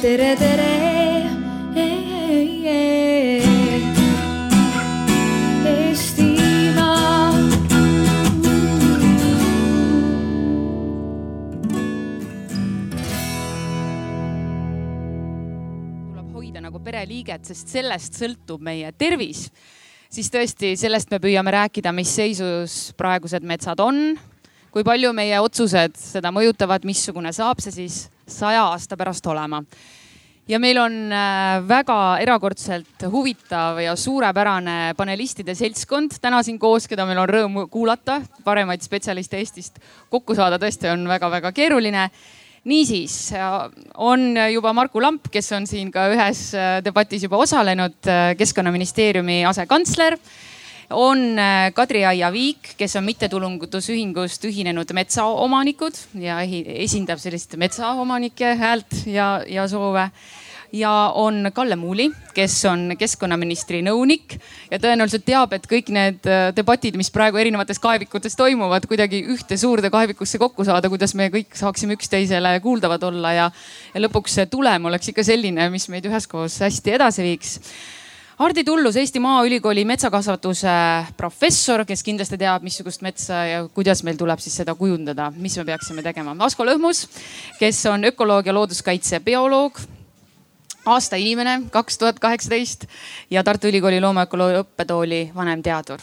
tere, tere. Nagu pereliiget, sest sellest sõltub meie tervis. siis tõesti, sellest me püüame rääkida, mis seisus praegused metsad on, kui palju meie otsused seda mõjutavad, missugune saab see siis saja aasta pärast olema. ja meil on äh, väga erakordselt huvitav ja suurepärane panelistide seltskond täna siin koos, keda meil on rõõm kuulata. paremaid spetsialiste Eestist kokku saada tõesti on väga-väga keeruline niisiis on juba Marku Lamp, kes on siin ka ühes äh, debatis juba osalenud, äh, keskkonnaministeeriumi asekantsler. On äh, Kadri Aia Viik, kes on mittetulundusühingust Ühinenud Metsaomanikud ja esindab sellist metsaomanike häält ja, ja soove ja on Kalle Muuli, kes on keskkonnaministri nõunik ja tõenäoliselt teab, et kõik need äh, debatid, mis praegu erinevates kaevikutes toimuvad, kuidagi ühte suurde kaevikusse kokku saada, kuidas me kõik saaksime üksteisele kuuldavad olla ja, ja lõpuks see tulem oleks ikka selline, mis meid üheskoos hästi edasi viiks. Hardi Tullus, Eesti Maaülikooli metsakasvatuse professor, kes kindlasti teab, missugust metsa ja kuidas meil tuleb siis seda kujundada, mis me peaksime tegema. Asko Lõhmus, kes on ökoloog ja looduskaitse bioloog aasta inimene, kaks tuhat kaheksateist ja Tartu Ülikooli loomaökoloogia õppetooli vanemteadur.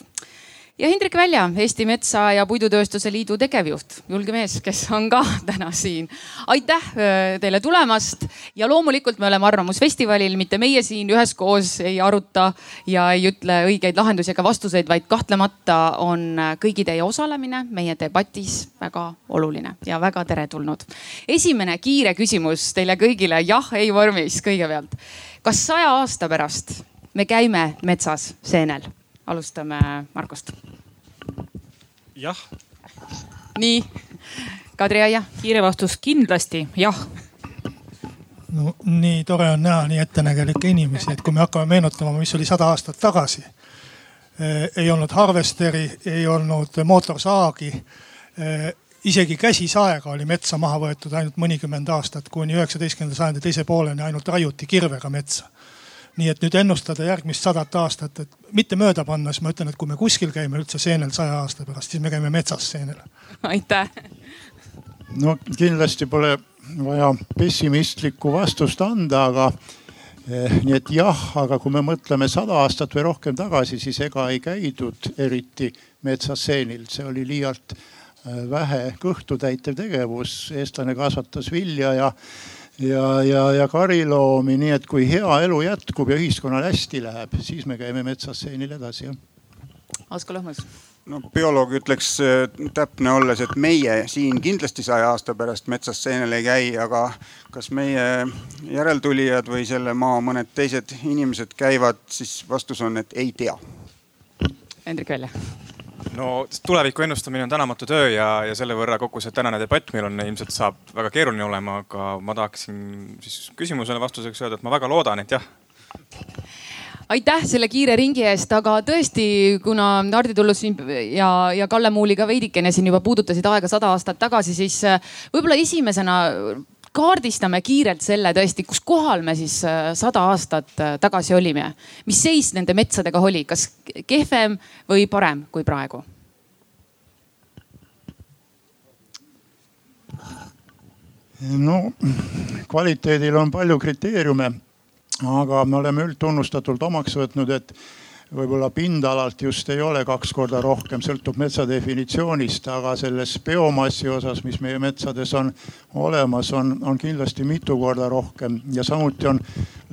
Ja Hendrik Välja, Eesti Metsa- ja Puidutööstuse Liidu tegevjuht, julge mees, kes on ka täna siin. aitäh öö, teile tulemast ja loomulikult me oleme Arvamusfestivalil, mitte meie siin üheskoos ei aruta ja ei ütle õigeid lahendusi ega vastuseid, vaid kahtlemata on kõigi teie osalemine meie debatis väga oluline ja väga teretulnud. esimene kiire küsimus teile kõigile jah-ei vormis kõigepealt. kas saja aasta pärast me käime metsas seenel? Alustame Markost. jah, nii, Kadri Aia. kiire vastus kindlasti jah. no nii tore on näha nii ettenägelikke inimesi, et kui me hakkame meenutama, mis oli sada aastat tagasi. ei olnud harvesteri, ei olnud mootorsaagi. isegi käsisaega oli metsa maha võetud ainult mõnikümmend aastat, kuni üheksateistkümnenda sajandi teise pooleni ainult raiuti kirvega metsa nii et nüüd ennustada järgmist sadat aastat, et mitte mööda panna, siis ma ütlen, et kui me kuskil käime üldse seenel saja aasta pärast, siis me käime metsas seenel. aitäh. no kindlasti pole vaja pessimistlikku vastust anda, aga eh, nii et jah, aga kui me mõtleme sada aastat või rohkem tagasi, siis ega ei käidud eriti metsas seenil, see oli liialt eh, vähe kõhtu täitev tegevus. eestlane kasvatas vilja ja ja, ja, ja kariloomi, nii et kui hea elu jätkub ja ühiskonnal hästi läheb, siis me käime metsas seenil edasi, jah. Asko Lõhmus. no bioloog ütleks äh, täpne olles, et meie siin kindlasti saja aasta pärast metsas seenel ei käi, aga kas meie järeltulijad või selle maa mõned teised inimesed käivad, siis vastus on, et ei tea. Hendrik Välja no tuleviku ennustamine on tänamatu töö ja, ja selle võrra kogu see tänane debatt meil on ilmselt saab väga keeruline olema, aga ma tahaksin siis küsimusele vastuseks öelda, et ma väga loodan, et jah. Aitäh selle kiire ringi eest, aga tõesti, kuna Hardi Tullus ja, ja Kalle Muuli ka veidikene siin juba puudutasid aega sada aastat tagasi, siis äh, võib-olla esimesena kaardistame kiirelt selle tõesti, kus kohal me siis äh, sada aastat äh, tagasi olime. mis seis nende metsadega oli, kas kehvem või parem kui praegu? no kvaliteedil on palju kriteeriume, aga me oleme üldtunnustatult omaks võtnud, et võib-olla pindalalt just ei ole kaks korda rohkem, sõltub metsa definitsioonist, aga selles biomassi osas, mis meie metsades on olemas, on, on kindlasti mitu korda rohkem ja samuti on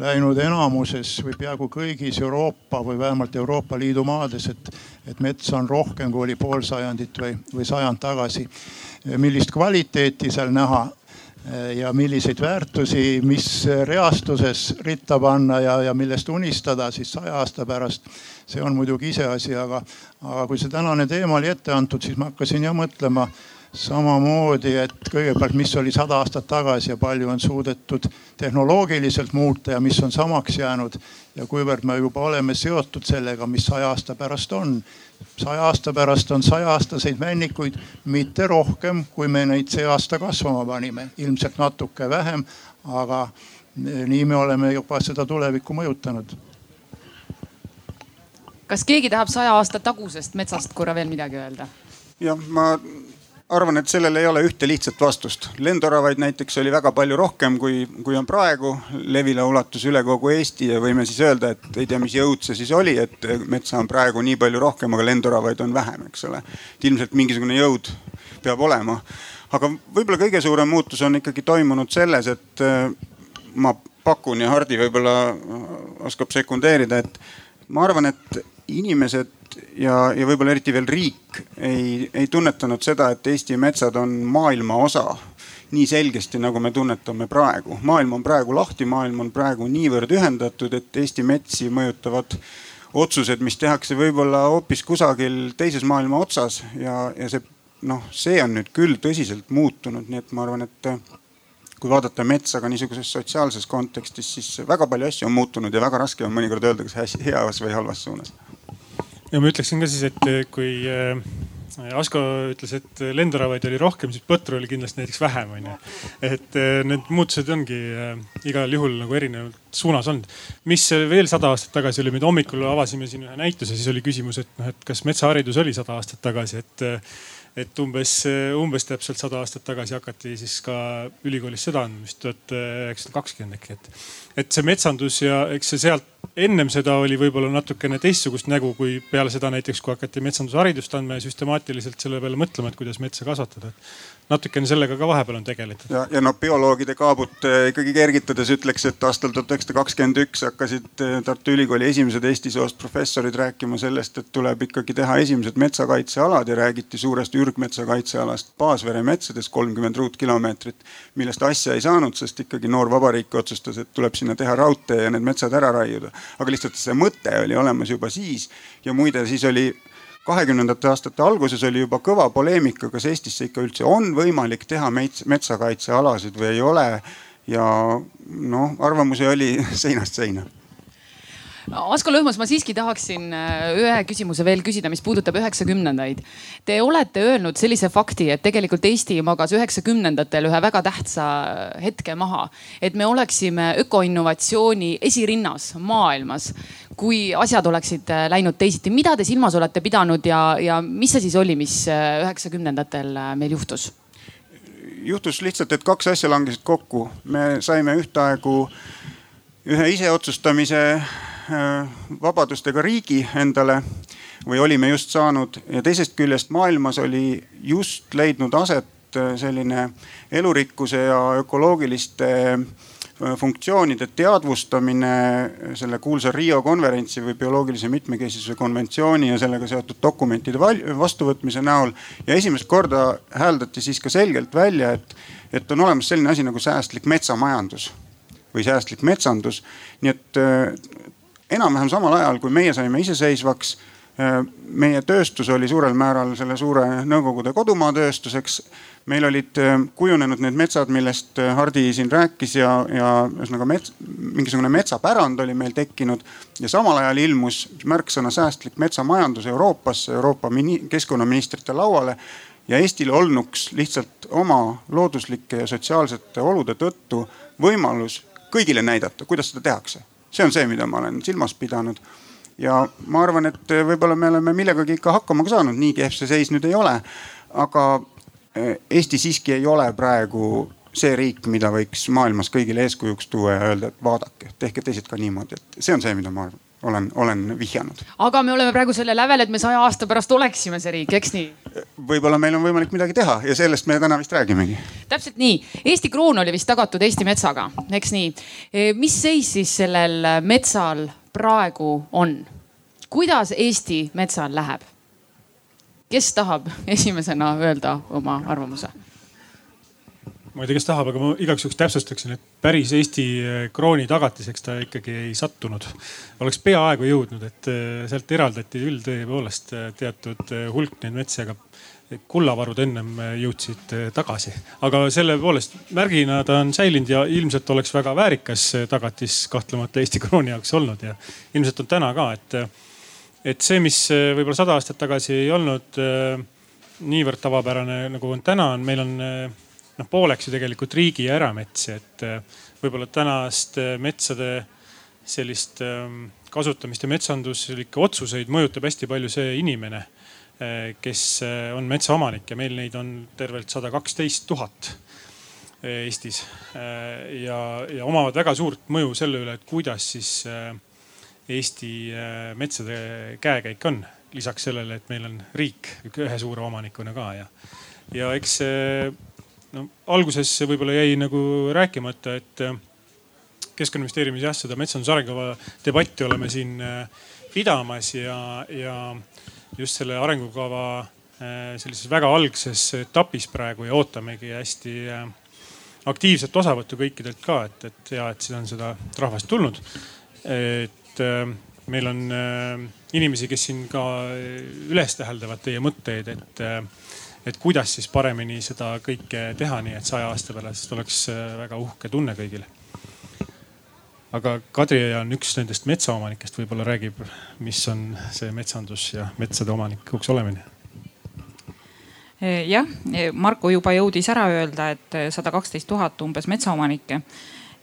läinud enamuses või peaaegu kõigis Euroopa või vähemalt Euroopa Liidu maades, et, et metsa on rohkem kui oli pool sajandit või, või sajand tagasi. millist kvaliteeti seal näha ja milliseid väärtusi, mis reastuses ritta panna ja, ja millest unistada siis saja aasta pärast. see on muidugi iseasi, aga, aga kui see tänane teema oli ette antud, siis ma hakkasin jah mõtlema samamoodi, et kõigepealt, mis oli sada aastat tagasi ja palju on suudetud tehnoloogiliselt muuta ja mis on samaks jäänud ja kuivõrd me juba oleme seotud sellega, mis saja aasta pärast on saja aasta pärast on saja-aastaseid männikuid mitte rohkem, kui me neid see aasta kasvama panime, ilmselt natuke vähem, aga nii me oleme juba seda tulevikku mõjutanud. kas keegi tahab saja aasta tagusest metsast korra veel midagi öelda? jah, ma arvan, et sellel ei ole ühte lihtsat vastust. lendoravaid näiteks oli väga palju rohkem, kui, kui on praegu. levila ulatus üle kogu Eesti ja võime siis öelda, et ei tea, mis jõud see siis oli, et metsa on praegu nii palju rohkem, aga lendoravaid on vähem, eks ole. et ilmselt mingisugune jõud peab olema. aga võib-olla kõige suurem muutus on ikkagi toimunud selles, et äh, ma pakun ja Hardi võib-olla oskab sekundeerida, et ma arvan, et inimesed ja, ja võib-olla eriti veel riik ei, ei tunnetanud seda, et Eesti metsad on maailma osa nii selgesti, nagu me tunnetame praegu. maailm on praegu lahti, maailm on praegu niivõrd ühendatud, et Eesti metsi mõjutavad otsused, mis tehakse võib-olla hoopis kusagil teises maailma otsas ja, ja see noh, see on nüüd küll tõsiselt muutunud, nii et ma arvan, et kui vaadata metsa ka niisuguses sotsiaalses kontekstis, siis väga palju asju on muutunud ja väga raske on mõnikord öelda, kas heas või halvas suunas ja ma ütleksin ka siis, et eh, kui äh, Asko ütles, et lendoravaid oli rohkem, siis põtru oli kindlasti näiteks vähem, onju. et äh, need muutused ongi igal juhul nagu erinevalt suunas olnud. mis veel sada aastat tagasi oli, me hommikul avasime siin ühe näituse, siis oli küsimus, et noh, et kas metsaharidus oli sada aastat tagasi, et et umbes, umbes täpselt sada aastat tagasi hakati siis ka ülikoolis seda andma, vist tuhat üheksasada kakskümmend äkki, et. Et see metsandus ja eks see sealt ennem seda oli võib-olla natukene teistsugust nägu, kui peale seda näiteks, kui hakati metsandusharidust andma ja süstemaatiliselt selle peale mõtlema, et kuidas metsa kasvatada natukene sellega ka vahepeal on tegeletud. ja, ja noh, bioloogide kaabut eh, ikkagi kergitades ütleks, et aastal tuhat üheksasada kakskümmend üks hakkasid eh, Tartu Ülikooli esimesed eesti soost professorid rääkima sellest, et tuleb ikkagi teha esimesed metsakaitsealad ja räägiti suurest ürgmetsakaitsealast Paasvere metsades kolmkümmend ruutkilomeetrit, millest asja ei saanud, sest ikkagi noor vabariik otsustas, et tuleb sinna teha raudtee ja need metsad ära raiuda. aga lihtsalt see mõte oli olemas juba siis ja muide, siis oli kahekümnendate aastate alguses oli juba kõva poleemika, kas Eestisse ikka üldse on võimalik teha mets, metsakaitsealasid või ei ole. ja noh, arvamusi oli seinast seina Asko Lõhmus, ma siiski tahaksin äh, ühe küsimuse veel küsida, mis puudutab üheksakümnendaid. Te olete öelnud sellise fakti, et tegelikult Eesti magas üheksakümnendatel ühe väga tähtsa hetke maha. et me oleksime ökoinnovatsiooni esirinnas maailmas, kui asjad oleksid äh, läinud teisiti. mida te silmas olete pidanud ja, ja mis see siis oli, mis äh, üheksakümnendatel meil juhtus? juhtus lihtsalt, et kaks asja langesid kokku. me saime ühtaegu ühe iseotsustamise Äh, vabadustega riigi endale või olime just saanud ja teisest küljest maailmas oli just leidnud aset äh, selline elurikkuse ja ökoloogiliste äh, funktsioonide teadvustamine selle kuulsa Rio konverentsi või bioloogilise mitmekesisuse konventsiooni ja sellega seotud dokumentide vastuvõtmise näol. ja esimest korda hääldati siis ka selgelt välja, et, et on olemas selline asi nagu säästlik metsamajandus või säästlik metsandus. nii et enam-vähem samal ajal, kui meie saime iseseisvaks. Äh, meie tööstus oli suurel määral selle suure Nõukogude kodumaa tööstuseks. meil olid äh, kujunenud need metsad, millest äh, Hardi siin rääkis ja, ja ühesõnaga mets, mingisugune metsapärand oli meil tekkinud. ja samal ajal ilmus märksõna säästlik metsamajandus Euroopasse, Euroopa keskkonnaministrite lauale ja Eestil olnuks lihtsalt oma looduslike ja sotsiaalsete olude tõttu võimalus kõigile näidata, kuidas seda tehakse see on see, mida ma olen silmas pidanud. ja ma arvan, et võib-olla me oleme millegagi ikka hakkama ka saanud, nii kehv see seis nüüd ei ole. aga eh, Eesti siiski ei ole praegu see riik, mida võiks maailmas kõigile eeskujuks tuua ja öelda, et vaadake, tehke teised ka niimoodi, et see on see, mida ma arvan olen, olen vihjanud. aga me oleme praegu selle lävel, et me saja aasta pärast oleksime see riik, eks nii? võib-olla meil on võimalik midagi teha ja sellest me täna vist räägimegi. täpselt nii, Eesti kroon oli vist tagatud Eesti metsaga, eks nii. E, mis seis siis sellel metsal praegu on? kuidas Eesti metsal läheb? kes tahab esimesena öelda oma arvamuse? Ma ei tea, kes tahab, aga ma igaks juhuks täpsustaksin, et päris Eesti eh, krooni tagatiseks ta ikkagi ei sattunud. oleks peaaegu jõudnud, et eh, sealt eraldati küll tõepoolest eh, teatud hulk neid metsi, aga kullavarud ennem jõudsid tagasi. aga selle poolest märgina ta on säilinud ja ilmselt oleks väga väärikas tagatis kahtlemata Eesti krooni jaoks olnud ja ilmselt on täna ka, et, et see, mis võib-olla sada aastat tagasi ei olnud niivõrd tavapärane nagu on täna, on, meil on noh pooleks ju tegelikult riigi ja erametsi, et äh, võib-olla tänaste metsade sellist ähm, kasutamist ja metsanduslikke otsuseid mõjutab hästi palju see inimene, äh, kes on metsaomanik ja meil neid on tervelt sada kaksteist tuhat Eestis. ja, ja omavad väga suurt mõju selle üle, et kuidas siis Eesti metsade käekäik on. lisaks sellele, et meil on riik ühe suure omanikuna ka ja, ja eks see no alguses võib-olla jäi nagu rääkimata, et äh, keskkonnaministeeriumis jah, seda metsanduse arengukava debatti oleme siin äh, pidamas ja, ja just selle arengukava äh, sellises väga algses etapis praegu ja ootamegi hästi aktiivset osavõttu kõikidelt ka, et, et ja et siin on seda rahvast tulnud. et meil on inimesi, kes siin ka üles täheldavad teie mõtteid, et et kuidas siis paremini seda kõike teha, nii et saja aasta pärast oleks äh, väga uhke tunne kõigile. aga Kadri on üks nendest metsaomanikest, võib-olla räägib, mis on see metsandus ja metsade omanikuks olemine. E, jah, e, Marko juba jõudis ära öelda, et sada kaksteist tuhat umbes metsaomanikke.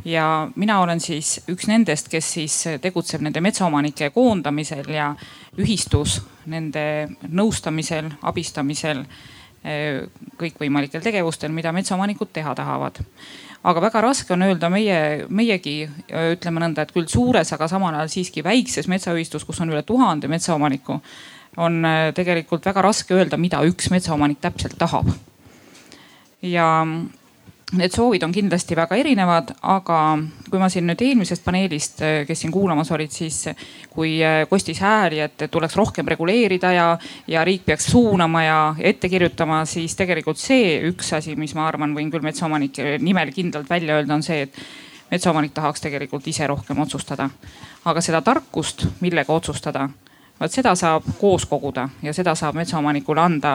Ja mina olen siis üks nendest, kes siis tegutseb nende metsaomanike koondamisel ja ühistus nende nõustamisel, abistamisel kõikvõimalikel tegevustel, mida metsaomanikud teha tahavad. aga väga raske on öelda meie, meiegi ütleme nõnda, et küll suures, aga samal ajal siiski väikses metsaühistus, kus on üle tuhande metsaomaniku, on eh, tegelikult väga raske öelda, mida üks metsaomanik täpselt tahab. ja Need soovid on kindlasti väga erinevad, aga kui ma siin nüüd eelmisest paneelist, kes siin kuulamas olid, siis kui äh, kostis hääli, et tuleks rohkem reguleerida ja, ja riik peaks suunama ja ette kirjutama, siis tegelikult see üks asi, mis ma arvan, võin küll metsaomanike nimel kindlalt välja öelda, on see, et metsaomanik tahaks tegelikult ise rohkem otsustada. aga seda tarkust, millega otsustada vot seda saab koos koguda ja seda saab metsaomanikule anda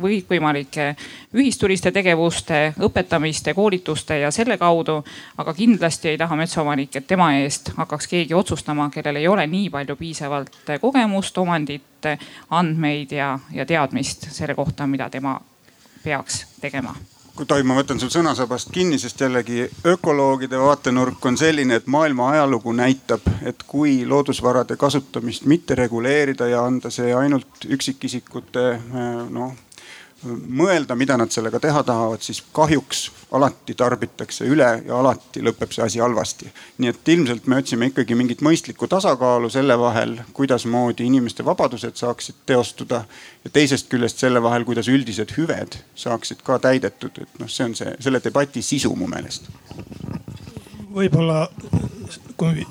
kõikvõimalike ühistuliste tegevuste, õpetamiste, koolituste ja selle kaudu. aga kindlasti ei taha metsaomanik, et tema eest hakkaks keegi otsustama, kellel ei ole nii palju piisavalt kogemust, omandit, andmeid ja, ja teadmist selle kohta, mida tema peaks tegema kui tohib, ma võtan sul sõnasabast kinni, sest jällegi ökoloogide vaatenurk on selline, et maailma ajalugu näitab, et kui loodusvarade kasutamist mitte reguleerida ja anda see ainult üksikisikute noh mõelda, mida nad sellega teha tahavad, siis kahjuks alati tarbitakse üle ja alati lõpeb see asi halvasti. nii et ilmselt me otsime ikkagi mingit mõistlikku tasakaalu selle vahel, kuidasmoodi inimeste vabadused saaksid teostuda ja teisest küljest selle vahel, kuidas üldised hüved saaksid ka täidetud, et noh, see on see selle debati sisu mu meelest. võib-olla kui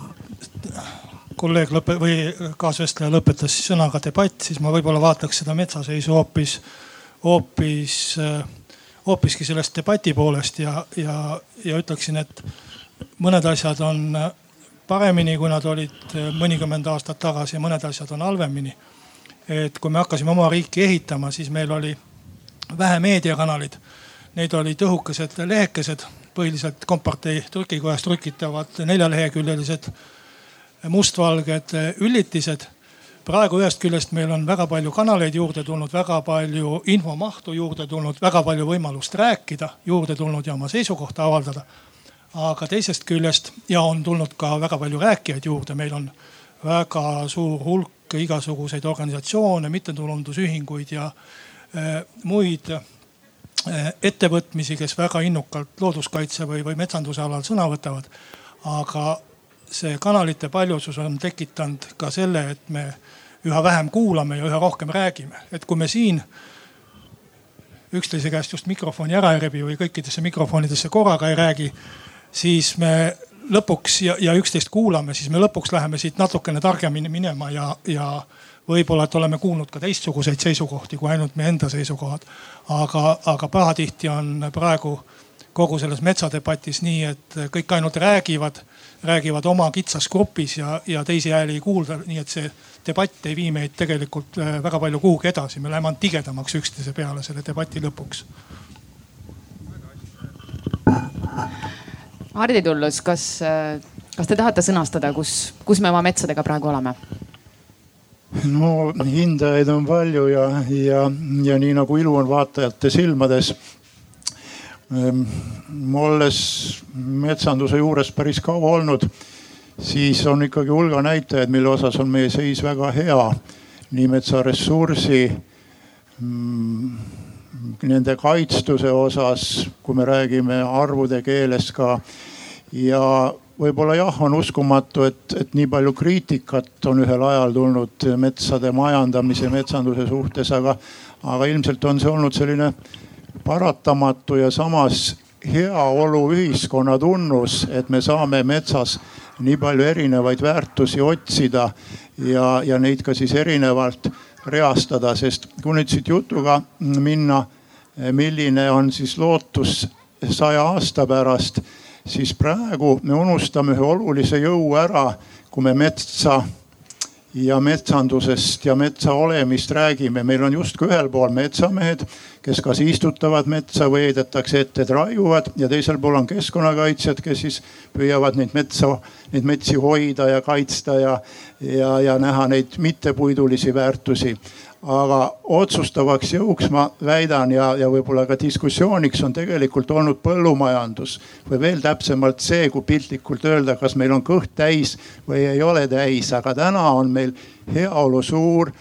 kolleeg lõpe- või kaasvestleja lõpetas sõnaga debatt, siis ma võib-olla vaataks seda metsaseisu hoopis hoopis, hoopiski sellest debati poolest ja, ja, ja ütleksin, et mõned asjad on paremini, kui nad olid mõnikümmend aastat tagasi ja mõned asjad on halvemini. et kui me hakkasime oma riiki ehitama, siis meil oli vähe meediakanalid. Neid olid õhukesed lehekesed, põhiliselt kompartei trükikojas trükitavad neljaleheküljelised mustvalged üllitised praegu ühest küljest meil on väga palju kanaleid juurde tulnud, väga palju infomahtu juurde tulnud, väga palju võimalust rääkida juurde tulnud ja oma seisukohta avaldada. aga teisest küljest ja on tulnud ka väga palju rääkijaid juurde, meil on väga suur hulk igasuguseid organisatsioone, mittetulundusühinguid ja äh, muid äh, ettevõtmisi, kes väga innukalt looduskaitse või, või metsanduse alal sõna võtavad. aga see kanalite paljusus on tekitanud ka selle, et me üha vähem kuulame ja üha rohkem räägime. et kui me siin üksteise käest just mikrofoni ära ei rebi või kõikidesse mikrofonidesse korraga ei räägi, siis me lõpuks ja, ja üksteist kuulame, siis me lõpuks läheme siit natukene targemini minema ja, ja võib-olla, et oleme kuulnud ka teistsuguseid seisukohti kui ainult meie enda seisukohad. aga, aga pahatihti on praegu kogu selles metsadebatis nii, et kõik ainult räägivad, räägivad oma kitsas grupis ja, ja teisi hääli ei kuulda, nii et see debatt ei vii meid tegelikult äh, väga palju kuhugi edasi, me läheme ainult tigedamaks üksteise peale selle debati lõpuks. Hardi Tullus, kas, äh, kas te tahate sõnastada, kus, kus me oma metsadega praegu oleme? no hindajaid on palju ja, ja, ja nii nagu ilu on vaatajate silmades, olles metsanduse juures päris kaua olnud, siis on ikkagi hulga näitajaid, mille osas on meie seis väga hea. nii metsaressursi, mm, nende kaitstuse osas, kui me räägime arvude keeles ka. ja võib-olla jah, on uskumatu, et, et nii palju kriitikat on ühel ajal tulnud metsade majandamise, metsanduse suhtes, aga, aga ilmselt on see olnud selline paratamatu ja samas heaolu ühiskonna tunnus, et me saame metsas nii palju erinevaid väärtusi otsida ja, ja neid ka siis erinevalt reastada, sest kui nüüd siit jutuga minna, milline on siis lootus saja aasta pärast, siis praegu me unustame ühe olulise jõu ära, kui me metsa ja metsandusest ja metsa olemist räägime. meil on justkui ühel pool metsamehed, kes kas istutavad metsa või heidetakse ette, et raiuvad ja teisel pool on keskkonnakaitsjad, kes siis püüavad neid metsa, neid metsi hoida ja kaitsta ja, ja, ja näha neid mittepuidulisi väärtusi aga otsustavaks jõuks ma väidan ja, ja võib-olla ka diskussiooniks on tegelikult olnud põllumajandus või veel täpsemalt see, kui piltlikult öelda, kas meil on kõht täis või ei ole täis, aga täna on meil heaolu suur.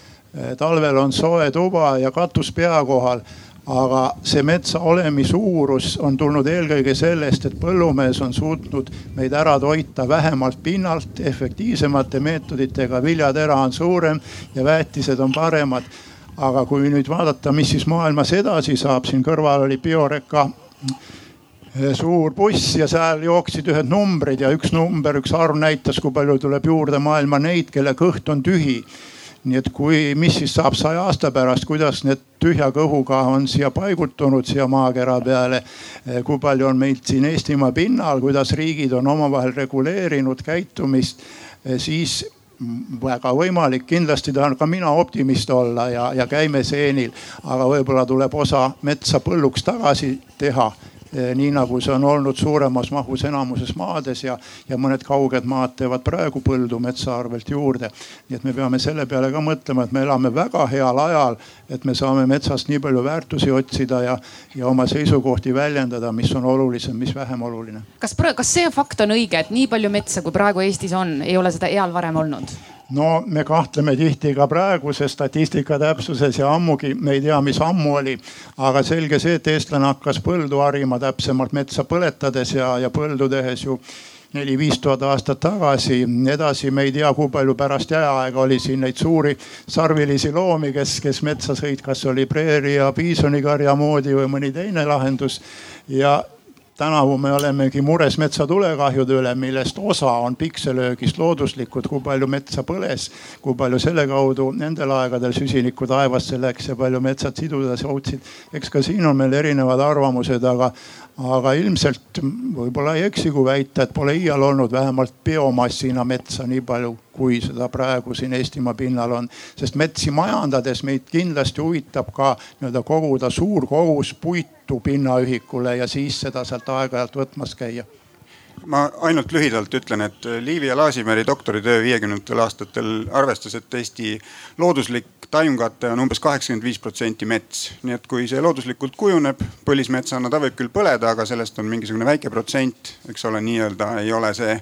talvel on soe tuba ja katus pea kohal aga see metsa olemi suurus on tulnud eelkõige sellest, et põllumees on suutnud meid ära toita vähemalt pinnalt, efektiivsemate meetoditega, viljatera on suurem ja väetised on paremad. aga kui nüüd vaadata, mis siis maailmas edasi saab, siin kõrval oli Bioreka eh, suur buss ja seal jooksid ühed numbrid ja üks number, üks arv näitas, kui palju tuleb juurde maailma neid, kelle kõht on tühi nii et kui, mis siis saab saja aasta pärast, kuidas need tühja kõhuga on siia paigutunud siia maakera peale. Kui palju on meid siin Eestimaa pinnal, kuidas riigid on omavahel reguleerinud käitumist, siis väga võimalik, kindlasti tahan ka mina optimist olla ja, ja käime seenil, aga võib-olla tuleb osa metsa põlluks tagasi teha. Eh, nii nagu see on olnud suuremas mahus enamuses maades ja, ja mõned kauged maad teevad praegu põldu metsa arvelt juurde. nii et me peame selle peale ka mõtlema, et me elame väga heal ajal, et me saame metsast nii palju väärtusi otsida ja, ja oma seisukohti väljendada, mis on olulisem, mis vähem oluline. kas, kas see fakt on õige, et nii palju metsa, kui praegu Eestis on, ei ole seda eal varem olnud? No me kahtleme tihti ka praeguse statistika täpsuses ja ammugi me ei tea, mis ammu oli. aga selge see, et eestlane hakkas põldu harima, täpsemalt metsa põletades ja, ja põldu tehes ju neli-viis tuhat aastat tagasi. edasi me ei tea, kui palju pärast jääaega oli siin neid suuri sarvilisi loomi, kes, kes metsa sõid, kas oli preeri ja piisonikarja moodi või mõni teine lahendus. ja tänavu me olemegi mures metsatulekahjude üle, millest osa on pikselöögist looduslikud, kui palju metsa põles, kui palju selle kaudu nendel aegadel süsinikku taevasse läks ja palju metsad siduda suutsid. eks ka siin on meil erinevad arvamused, aga, aga ilmselt võib-olla ei eksi, kui väita, et pole iial olnud vähemalt biomassina metsa nii palju, kui seda praegu siin Eestimaa pinnal on. sest metsi majandades meid kindlasti huvitab ka nii-öelda koguda suur kogus puitu pinnaühikule ja siis seda sealt aeg-ajalt võtmas käia ma ainult lühidalt ütlen, et Liivi ja Laasimäri doktoritöö viiekümnendatel aastatel arvestas, et Eesti looduslik taimkate on umbes kaheksakümmend viis protsenti mets. nii et kui see looduslikult kujuneb põlismetsana, ta võib küll põleda, aga sellest on mingisugune väike protsent, eks ole, nii-öelda ei ole see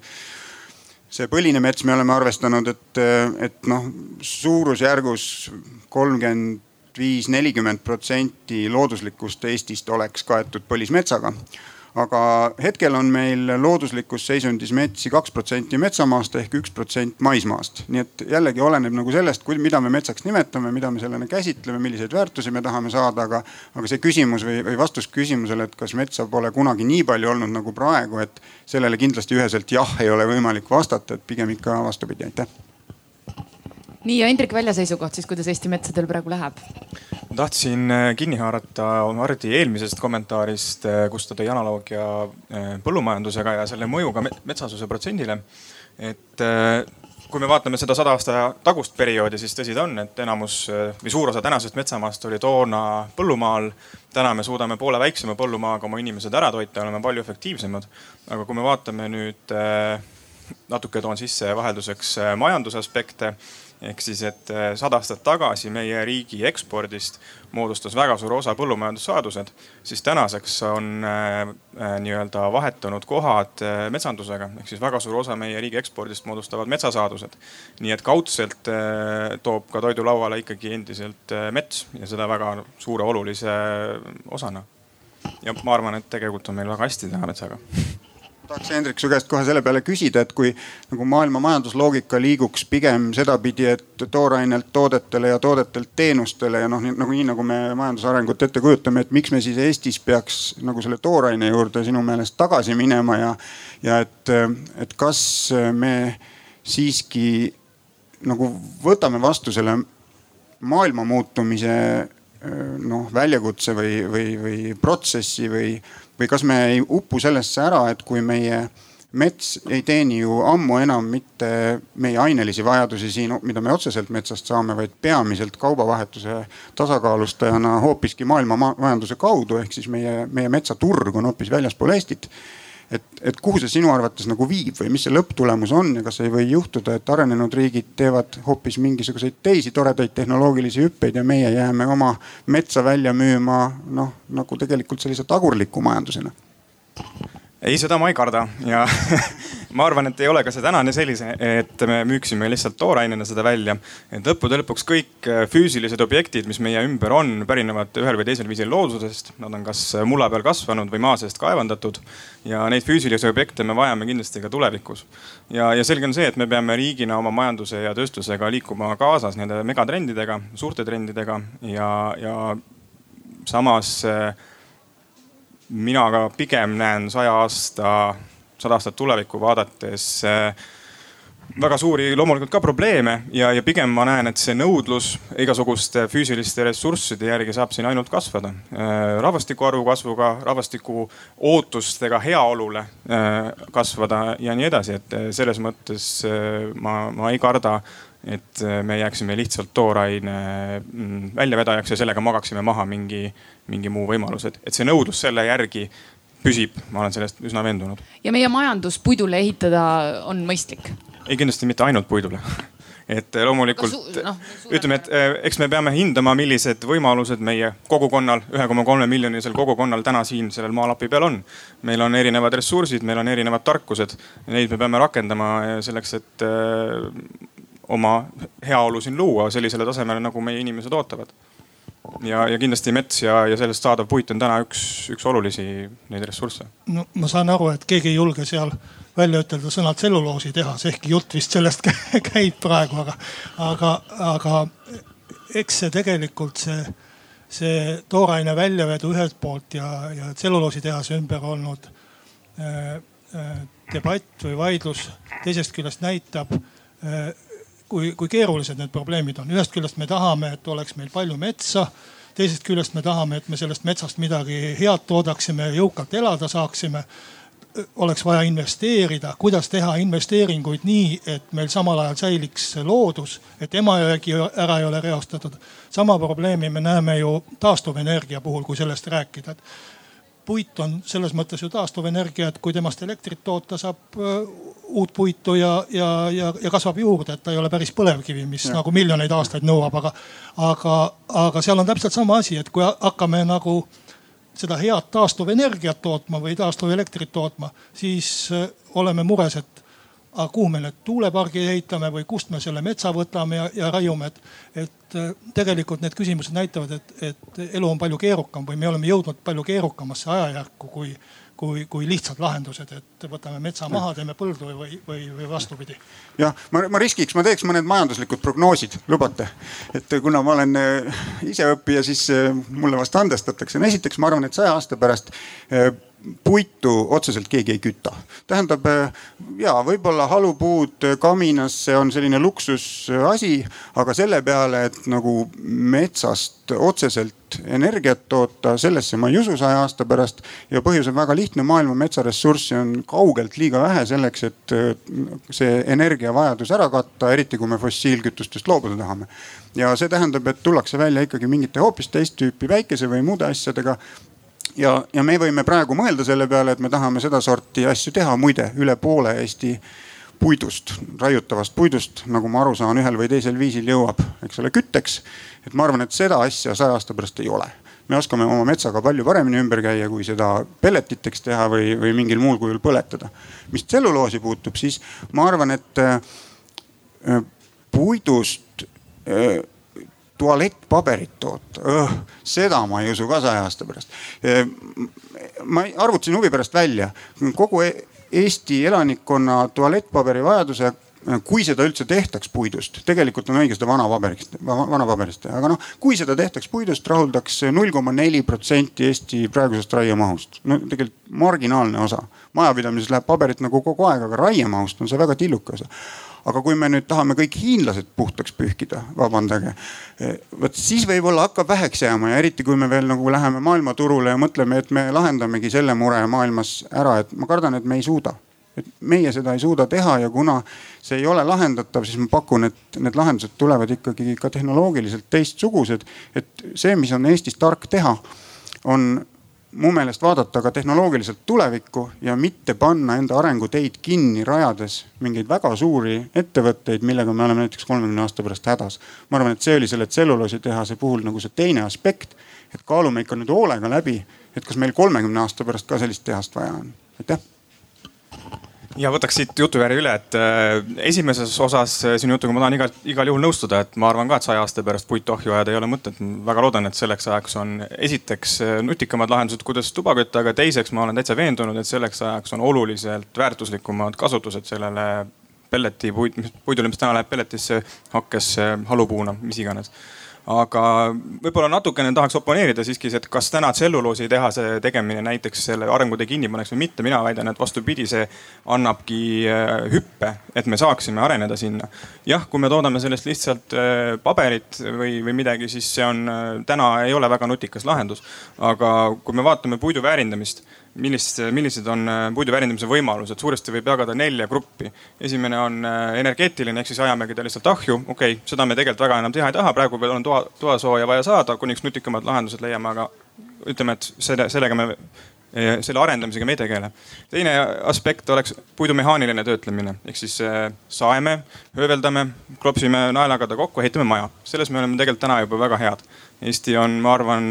see põline mets, me oleme arvestanud, et, et noh, suurusjärgus kolmkümmend viis, nelikümmend protsenti looduslikust Eestist oleks kaetud põlismetsaga aga hetkel on meil looduslikus seisundis metsi kaks protsenti metsamaast ehk üks protsent maismaast. nii et jällegi oleneb nagu sellest, mida me metsaks nimetame, mida me sellena käsitleme, milliseid väärtusi me tahame saada, aga, aga see küsimus või, või vastus küsimusele, et kas metsa pole kunagi nii palju olnud nagu praegu, et sellele kindlasti üheselt jah ei ole võimalik vastata, et pigem ikka vastupidi, aitäh nii ja Hendrik Välja seisukoht siis, kuidas Eesti metsadel praegu läheb? ma tahtsin äh, kinni haarata Hardi eelmisest kommentaarist, äh, kus ta tõi analoogia äh, põllumajandusega ja selle mõjuga metsasuse protsendile. et kui me vaatame seda sada aasta tagust perioodi, siis tõsi ta on, et enamus või suur osa tänasest metsamaast oli toona põllumaal. täna me suudame poole väiksema põllumaaga oma inimesed ära toita, oleme palju efektiivsemad. aga kui me vaatame nüüd natuke toon sisse vahelduseks majandusaspekte ehk siis, et äh, sada aastat tagasi meie riigi ekspordist moodustas väga suur osa põllumajandussaadused, siis tänaseks on äh, äh, nii-öelda vahetunud kohad äh, metsandusega ehk siis väga suur osa meie riigi ekspordist moodustavad metsasaadused. nii et kaudselt äh, toob ka toidu lauale ikkagi endiselt äh, mets ja seda väga suure olulise osana. ja ma arvan, et tegelikult on meil väga hästi teha metsaga tahaks Hendrik su käest kohe selle peale küsida, et kui nagu maailma majandusloogika liiguks pigem sedapidi, et toorainelt toodetele ja toodetelt teenustele ja noh, nagu nii nagu me majandusarengut ette kujutame, et miks me siis Eestis peaks nagu selle tooraine juurde sinu meelest tagasi minema ja, ja et, et kas me siiski nagu võtame vastu selle maailma muutumise noh väljakutse või, või, või protsessi või või kas me ei upu sellesse ära, et kui meie mets ei teeni ju ammu enam mitte meie ainelisi vajadusi siin, mida me otseselt metsast saame, vaid peamiselt kaubavahetuse tasakaalustajana hoopiski maailma majanduse kaudu, ehk siis meie, meie metsaturg on hoopis väljaspool Eestit et, et kuhu see sinu arvates nagu viib või mis see lõpptulemus on ja kas ei või juhtuda, et arenenud riigid teevad hoopis mingisuguseid teisi toredaid tehnoloogilisi hüppeid ja meie jääme oma metsa välja müüma noh, nagu tegelikult sellise tagurliku majandusena? Ei, seda ma ei karda ja ma arvan, et ei ole ka see tänane sellise, et me müüksime lihtsalt toorainena seda välja. et lõppude lõpuks kõik äh, füüsilised objektid, mis meie ümber on, pärinevad ühel või teisel viisil loodusest. Nad on kas mulla peal kasvanud või maa seest kaevandatud ja neid füüsilisi objekte me vajame kindlasti ka tulevikus. ja, ja selge on see, et me peame riigina oma majanduse ja tööstusega liikuma kaasas nende megatrendidega, suurte trendidega ja, ja samas äh, mina ka pigem näen saja aasta sada aastat tulevikku vaadates äh, väga suuri loomulikult ka probleeme ja, ja pigem ma näen, et see nõudlus igasuguste füüsiliste ressursside järgi saab siin ainult kasvada. Äh, rahvastiku arvu kasvuga, rahvastiku ootustega heaolule äh, kasvada ja nii edasi, et selles mõttes ma, ma ei karda, et me jääksime lihtsalt tooraine mm, väljavedajaks ja sellega magaksime maha mingi, mingi muu võimalus, et, see nõudlus selle järgi püsib, ma olen sellest üsna veendunud. ja meie majandus puidule ehitada on mõistlik? ei, kindlasti mitte ainult puidule et loomulikult no, ütleme, et eh, eks me peame hindama, millised võimalused meie kogukonnal, ühe koma kolme miljonilisel kogukonnal täna siin sellel maalapi peal on. meil on erinevad ressursid, meil on erinevad tarkused, neid me peame rakendama selleks, et oma heaolu siin luua sellisele tasemele, nagu meie inimesed ootavad ja, ja kindlasti mets ja, ja sellest saadav puit on täna üks, üks olulisi neid ressursse. no ma saan aru, et keegi ei julge seal välja ütelda sõna tselluloositehas, ehkki jutt vist sellest käib praegu, aga, aga, aga eks see tegelikult see, see tooraine väljavedu ühelt poolt ja, ja tselluloositehase ümber olnud äh, äh, debatt või vaidlus teisest küljest näitab äh, kui, kui keerulised need probleemid on. ühest küljest me tahame, et oleks meil palju metsa. teisest küljest me tahame, et me sellest metsast midagi head toodaksime, jõukalt elada saaksime oleks vaja investeerida, kuidas teha investeeringuid nii, et meil samal ajal säiliks loodus, et Emajõegi ära ei ole reostatud. sama probleemi me näeme ju taastuvenergia puhul, kui sellest rääkida, et puit on selles mõttes ju taastuvenergia, et kui temast elektrit toota, saab uut puitu ja, ja, ja, ja kasvab juurde, et ta ei ole päris põlevkivi, mis ja. nagu miljoneid aastaid nõuab, aga, aga, aga seal on täpselt sama asi, et kui hakkame nagu seda head taastuvenergiat tootma või taastuvelektrit tootma, siis äh, oleme mures, et aga kuhu me need tuulepargid ehitame või kust me selle metsa võtame ja, ja raiume, et, et äh, tegelikult need küsimused näitavad, et, et elu on palju keerukam või me oleme jõudnud palju keerukamasse ajajärku, kui kui, kui lihtsad lahendused, et võtame metsa maha, teeme põldu või, või, või vastupidi. jah, ma, ma riskiks, ma teeks mõned majanduslikud prognoosid, lubate? et kuna ma olen äh, ise õppija, siis äh, mulle vast andestatakse. no esiteks ma arvan, et saja aasta pärast äh, puitu otseselt keegi ei küta. tähendab ja võib-olla halupuud kaminasse on selline luksusasi, aga selle peale, et nagu metsast otseselt energiat toota, sellesse ma ei usu saja aasta pärast. ja põhjus on väga lihtne, maailma metsaressurssi on kaugelt liiga vähe selleks, et see energiavajadus ära katta, eriti kui me fossiilkütustest loobuda tahame. ja see tähendab, et tullakse välja ikkagi mingite hoopis teist tüüpi päikese või muude asjadega ja, ja me võime praegu mõelda selle peale, et me tahame sedasorti asju teha, muide üle poole Eesti puidust, raiutavast puidust, nagu ma aru saan, ühel või teisel viisil jõuab, eks ole, kütteks. et ma arvan, et seda asja saja aasta pärast ei ole me oskame oma metsaga palju paremini ümber käia, kui seda pelletiteks teha või, või mingil muul kujul põletada. mis tselluloosi puutub, siis ma arvan, et äh, puidust äh, tualettpaberit toota, seda ma ei usu ka saja aasta pärast. Äh, ma arvutasin huvi pärast välja kogu e-, Eesti elanikkonna tualettpaberi vajaduse kui seda üldse tehtaks puidust, tegelikult on õige seda vana paberist, vana paberist teha, aga noh, kui seda tehtaks puidust, rahuldaks null koma neli protsenti Eesti praegusest raiemahust. no tegelikult marginaalne osa. majapidamises läheb paberit nagu kogu aeg, aga raiemahust on see väga tilluke osa aga kui me nüüd tahame kõik hiinlased puhtaks pühkida, vabandage, vot siis võib-olla hakkab väheks jääma ja eriti kui me veel nagu läheme maailmaturule ja mõtleme, et me lahendamegi selle mure maailmas ära, et ma kardan, et me ei suuda et meie seda ei suuda teha ja kuna see ei ole lahendatav, siis ma pakun, et need lahendused tulevad ikkagi ka tehnoloogiliselt teistsugused. et see, mis on Eestis tark teha, on mu meelest vaadata ka tehnoloogiliselt tulevikku ja mitte panna enda arenguteid kinni, rajades mingeid väga suuri ettevõtteid, millega me oleme näiteks kolmekümne aasta pärast hädas. ma arvan, et see oli selle tselluloositehase puhul nagu see teine aspekt, et kaalume ikka nüüd hoolega läbi, et kas meil kolmekümne aasta pärast ka sellist tehast vaja on. aitäh ja võtaks siit jutujärje üle, et äh, esimeses osas äh, sinu jutuga ma tahan igal, igal juhul nõustuda, et ma arvan ka, et saja aasta pärast puitu ahju ajada ei ole mõtet. väga loodan, et selleks ajaks on esiteks äh, nutikamad lahendused, kuidas tuba kütta, aga teiseks ma olen täitsa veendunud, et selleks ajaks on oluliselt väärtuslikumad kasutused sellele pelleti puid, puidule, mis täna läheb pelletisse, hakkesse, halupuuna, mis iganes aga võib-olla natukene tahaks oponeerida siiski, et kas täna tselluloositehase tegemine näiteks selle arengutee kinni paneks või mitte. mina väidan, et vastupidi, see annabki äh, hüppe, et me saaksime areneda sinna. jah, kui me toodame sellest lihtsalt äh, paberit või, või midagi, siis see on äh, täna ei ole väga nutikas lahendus. aga kui me vaatame puidu väärindamist millist, millised on äh, puidu väärindamise võimalused, suuresti võib jagada nelja gruppi. esimene on äh, energeetiline, ehk siis ajamegi ta lihtsalt ahju, okei okay,, seda me tegelikult väga enam teha ei taha, praegu veel on toa, toasooja vaja saada, kuniks nutikamad lahendused leiame, aga ütleme, et selle, sellega me, äh, selle arendamisega me ei tegele. teine aspekt oleks puidu mehaaniline töötlemine, ehk siis saeme, hööveldame, klopsime naelaga ta kokku, ehitame maja. selles me oleme tegelikult täna juba väga head Eesti on, ma arvan,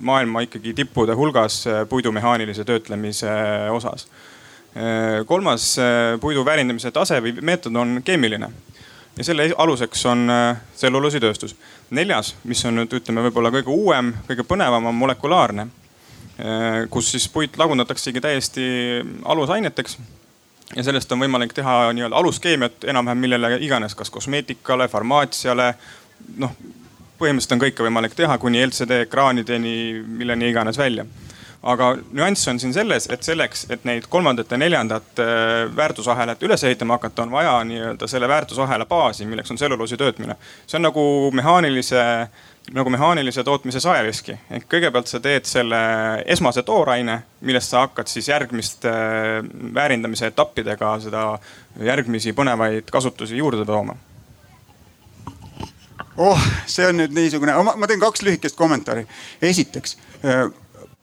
maailma ikkagi tippude hulgas äh, puidu mehaanilise töötlemise äh, osas. Äh, kolmas puidu väärindamise tase või meetod on keemiline ja selle aluseks on tselluloositööstus. neljas, mis on nüüd ütleme, võib-olla kõige uuem, kõige põnevam, on molekulaarne, kus siis puit lagundataksegi täiesti alusaineteks ja sellest on võimalik teha nii-öelda aluskeemiat enam-vähem millele iganes, kas kosmeetikale, farmaatsiale, noh põhimõtteliselt on kõike võimalik teha kuni LCD ekraanideni, milleni iganes välja. aga nüanss on siin selles, et selleks, et neid kolmandat ja neljandat äh, väärtusahelat üles ehitama hakata, on vaja nii-öelda selle väärtusahela baasi, milleks on tselluloosi töötmine. see on nagu mehaanilise nagu mehaanilise tootmise saeveski. ehk kõigepealt sa teed selle esmase tooraine, millest sa hakkad siis järgmiste äh, väärindamise etappidega seda järgmisi põnevaid kasutusi juurde tooma oh, see on nüüd niisugune, ma teen kaks lühikest kommentaari. esiteks äh,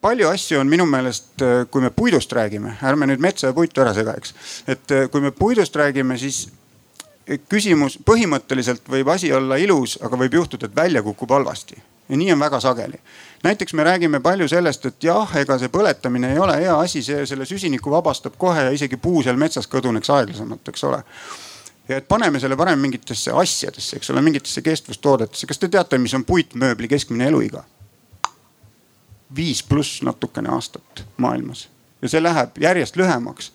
palju asju on minu meelest, äh, kui me puidust räägime, ärme nüüd metsa ja puitu ära sega, eks. et äh, kui me puidust räägime, siis küsimus, põhimõtteliselt võib asi olla ilus, aga võib juhtuda, et välja kukub halvasti. ja nii on väga sageli. näiteks me räägime palju sellest, et jah, ega see põletamine ei ole hea asi, see selle süsiniku vabastab kohe ja isegi puu seal metsas kõduneks aeglasemalt, eks ole ja et paneme selle parem mingitesse asjadesse, eks ole, mingitesse kestvustoodetesse. kas te teate, mis on puitmööbli keskmine eluiga? viis pluss natukene aastat maailmas ja see läheb järjest lühemaks.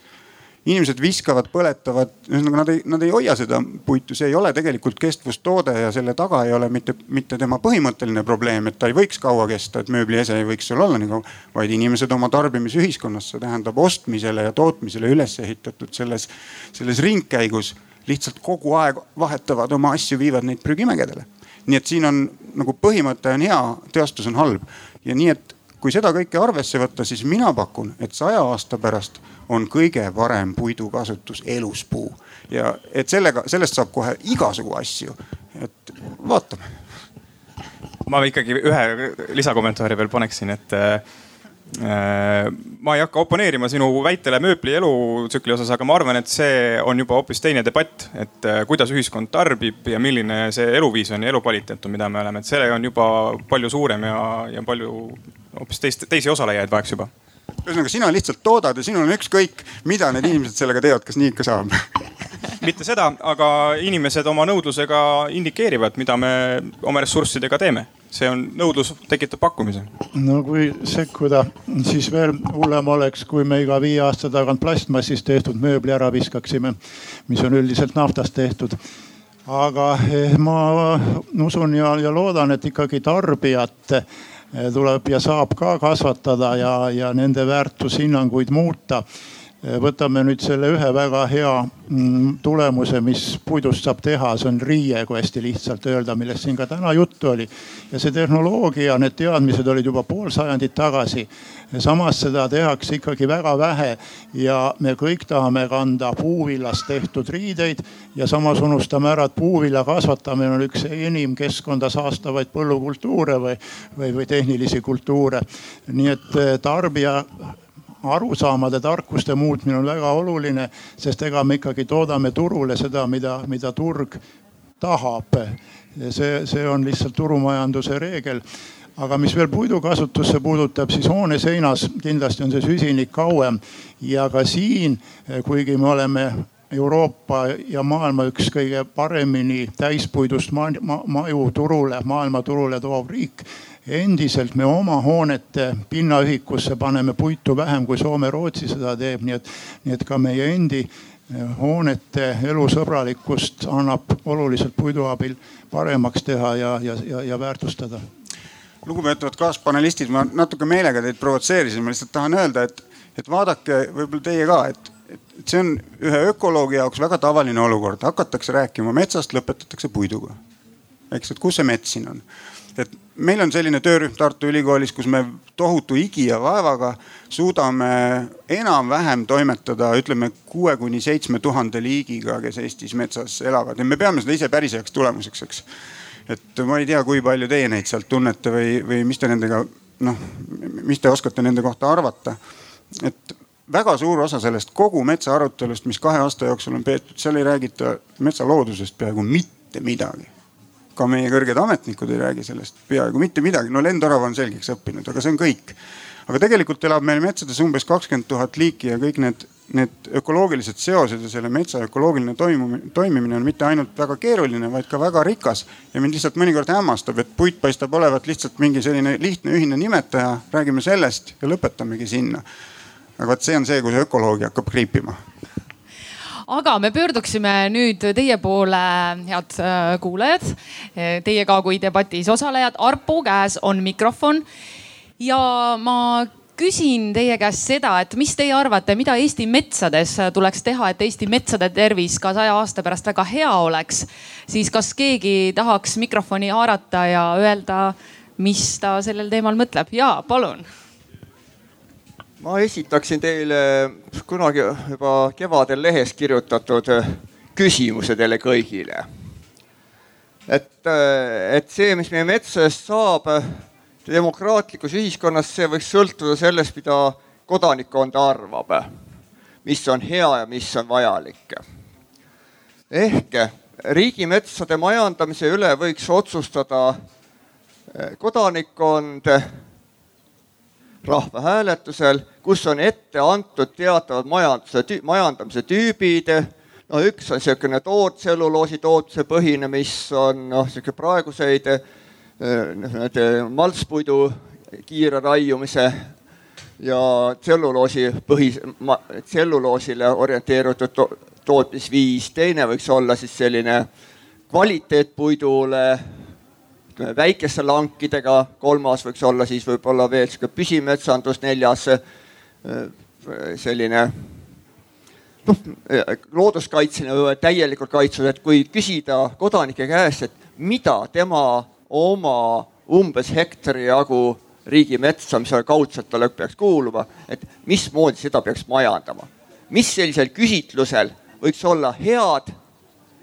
inimesed viskavad, põletavad, ühesõnaga nad ei, nad ei hoia seda puitu, see ei ole tegelikult kestvustoode ja selle taga ei ole mitte, mitte tema põhimõtteline probleem, et ta ei võiks kaua kesta, et mööbliese ei võiks seal olla nii kaua. vaid inimesed oma tarbimisühiskonnas, see tähendab ostmisele ja tootmisele üles ehitatud selles, selles ringkäigus lihtsalt kogu aeg vahetavad oma asju, viivad neid prügimägedele. nii et siin on nagu põhimõte on hea, teostus on halb ja nii, et kui seda kõike arvesse võtta, siis mina pakun, et saja aasta pärast on kõige parem puidukasutus eluspuu ja et sellega, sellest saab kohe igasugu asju, et vaatame. ma ikkagi ühe lisakommentaari veel paneksin, et Äh, ma ei hakka oponeerima sinu väitele mööbli elutsükli osas, aga ma arvan, et see on juba hoopis teine debatt, et äh, kuidas ühiskond tarbib ja milline see eluviis on ja elukvaliteet on, mida me oleme, et see on juba palju suurem ja, ja palju hoopis teist, teisi osalejaid vajaks juba. Ühesõnaga, sina lihtsalt toodad ja sinul on ükskõik, mida need inimesed sellega teevad, kas nii ikka saab? Mitte seda, aga inimesed oma nõudlusega indikeerivad, mida me oma ressurssidega teeme. See on, nõudlus tekitab pakkumise. no kui sekkuda, siis veel hullem oleks, kui me iga viie aasta tagant plastmassist tehtud mööbli ära viskaksime, mis on üldiselt naftast tehtud aga eh, ma usun ja, ja loodan, et ikkagi tarbijat Eh, tuleb ja saab ka kasvatada ja, ja nende väärtushinnanguid muuta. Võtame nüüd selle ühe väga hea mm, tulemuse, mis puidust saab teha, see on riie, kui hästi lihtsalt öelda, millest siin ka täna juttu oli. ja see tehnoloogia, need teadmised olid juba pool sajandit tagasi samas seda tehakse ikkagi väga vähe ja me kõik tahame kanda puuvillast tehtud riideid ja samas unustame ära, et puuvilja kasvatamine on üks enim keskkonda saastavaid põllukultuure või, või, või tehnilisi kultuure. nii et eh, tarbija arusaamade, tarkuste muutmine on väga oluline, sest ega me ikkagi toodame turule seda, mida, mida turg tahab. see, see on lihtsalt turumajanduse reegel aga mis veel puidukasutusse puudutab, siis hoone seinas kindlasti on see süsinik kauem ja ka siin, kuigi me oleme Euroopa ja maailma üks kõige paremini täispuidust ma, ma, maju turule, maailmaturule toov riik. Endiselt me oma hoonete pinnaühikusse paneme puitu vähem kui Soome-Rootsi seda teeb, nii et, nii et ka meie endi eh, hoonete elusõbralikkust annab oluliselt puidu abil paremaks teha ja, ja, ja, ja väärtustada lugupeetavad kaaspanelistid, ma natuke meelega teid provotseerisin, ma lihtsalt tahan öelda, et, et vaadake võib-olla teie ka, et, et see on ühe ökoloogi jaoks väga tavaline olukord, hakatakse rääkima metsast, lõpetatakse puiduga. eks, et kus see mets siin on? Et meil on selline töörühm Tartu Ülikoolis, kus me tohutu higi ja vaevaga suudame enam-vähem toimetada, ütleme kuue kuni seitsme tuhande liigiga, kes Eestis metsas elavad ja me peame seda ise päris heaks tulemuseks, eks et ma ei tea, kui palju teie neid sealt tunnete või, või mis te nendega noh, mis te oskate nende kohta arvata. et väga suur osa sellest kogu metsa arutelust, mis kahe aasta jooksul on peetud, seal ei räägita metsa loodusest peaaegu mitte midagi. Ka meie kõrged ametnikud ei räägi sellest peaaegu mitte midagi, no lendorav on selgeks õppinud, aga see on kõik. aga tegelikult elab meil metsades umbes kakskümmend tuhat liiki ja kõik need need ökoloogilised seosed ja selle metsa ökoloogiline toimumine, toimimine on mitte ainult väga keeruline, vaid ka väga rikas. ja mind lihtsalt mõnikord hämmastab, et puit paistab olevat lihtsalt mingi selline lihtne ühine nimetaja, räägime sellest ja lõpetamegi sinna. aga vot see on see, kus ökoloogia hakkab kriipima aga me pöörduksime nüüd teie poole, head äh, kuulajad. Teie ka kui debatis osalejad, Arpo käes on mikrofon ja ma küsin teie käest seda, et mis teie arvate, mida Eesti metsades tuleks teha, et Eesti metsade tervis ka saja aasta pärast väga hea oleks. siis kas keegi tahaks mikrofoni haarata ja öelda, mis ta sellel teemal mõtleb? ja palun. Ma esitaksin teile kunagi juba kevadel lehes kirjutatud küsimuse teile kõigile. et, et see, mis meie metsadest saab demokraatlikus ühiskonnas see võiks sõltuda sellest, mida kodanikkond arvab, mis on hea ja mis on vajalik. ehk riigimetsade majandamise üle võiks otsustada kodanikkond rahvahääletusel, kus on ette antud teatavad majanduse, majandamise tüübid. no üks on niisugune toortselluloosi tootmise põhine, mis on noh, sihuke praeguseid need maltspuidu kiire raiumise ja tselluloosi põhi, tselluloosile orienteerutud to tootmisviis. teine võiks olla siis selline kvaliteetpuidule, ütleme väikeste lankidega. kolmas võiks olla siis võib-olla veel sihuke püsimetsandus. neljas selline noh, looduskaitseline täielikult kaitstud, et kui küsida kodanike käest, et mida tema oma umbes hektari jagu riigimetsa, mis kaudselt talle peaks kuuluma, et mismoodi seda peaks majandama. mis sellisel küsitlusel võiks olla head,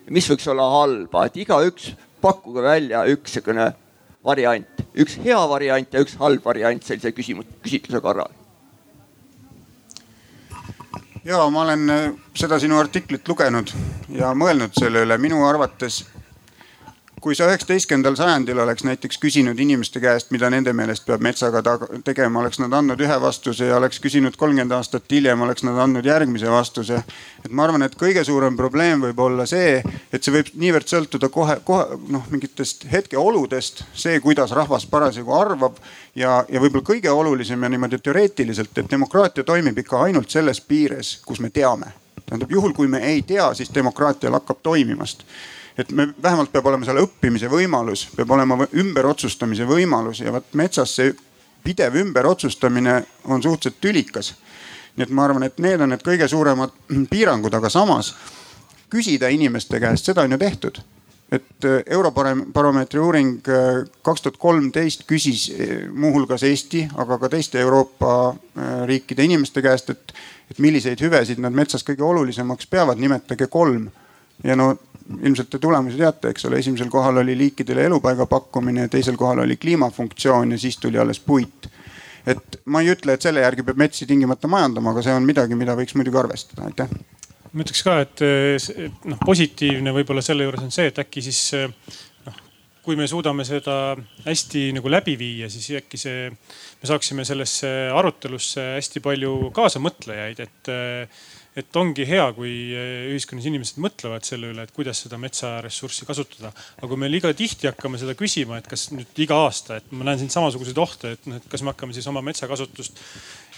mis võiks olla halba, et igaüks pakkuge välja üks niisugune variant, üks hea variant ja üks halb variant sellise küsimus, küsitluse korral. ja ma olen äh, seda sinu artiklit lugenud ja mõelnud selle üle, minu arvates kui sa üheksateistkümnendal sajandil oleks näiteks küsinud inimeste käest, mida nende meelest peab metsaga tegema, oleks nad andnud ühe vastuse ja oleks küsinud kolmkümmend aastat hiljem, oleks nad andnud järgmise vastuse. et ma arvan, et kõige suurem probleem võib olla see, et see võib niivõrd sõltuda kohe, kohe noh, mingitest hetkeoludest, see, kuidas rahvas parasjagu arvab ja, ja võib-olla kõige olulisem ja niimoodi teoreetiliselt, et demokraatia toimib ikka ainult selles piires, kus me teame. tähendab juhul, kui me ei tea, siis demokraatia lakkab toimimast et me vähemalt peab olema seal õppimise võimalus, peab olema ümberotsustamise võimalus ja vot metsas see pidev ümberotsustamine on suhteliselt tülikas. nii et ma arvan, et need on need kõige suuremad piirangud, aga samas küsida inimeste käest, seda on ju tehtud et äh, Eurobaromeetri uuring äh, kaks tuhat kolmteist küsis äh, muuhulgas Eesti, aga ka teiste Euroopa riikide inimeste käest, et, et milliseid hüvesid nad metsas kõige olulisemaks peavad, nimetage kolm. ja no ilmselt te tulemusi teate, eks ole, esimesel kohal oli liikidele elupaiga pakkumine, teisel kohal oli kliimafunktsioon ja siis tuli alles puit. et ma ei ütle, et selle järgi peab metsi tingimata majandama, aga see on midagi, mida võiks muidugi arvestada, aitäh. ma ütleks ka, et noh, positiivne võib-olla selle juures on see, et äkki siis noh, kui me suudame seda hästi nagu läbi viia, siis äkki see, me saaksime sellesse arutelusse hästi palju kaasamõtlejaid, et et ongi hea, kui eh, ühiskonnas inimesed mõtlevad selle üle, et kuidas seda metsaressurssi kasutada. aga kui me liiga tihti hakkame seda küsima, et kas nüüd iga aasta, et ma näen siin samasuguseid ohte, et noh, et kas me hakkame siis oma metsakasutust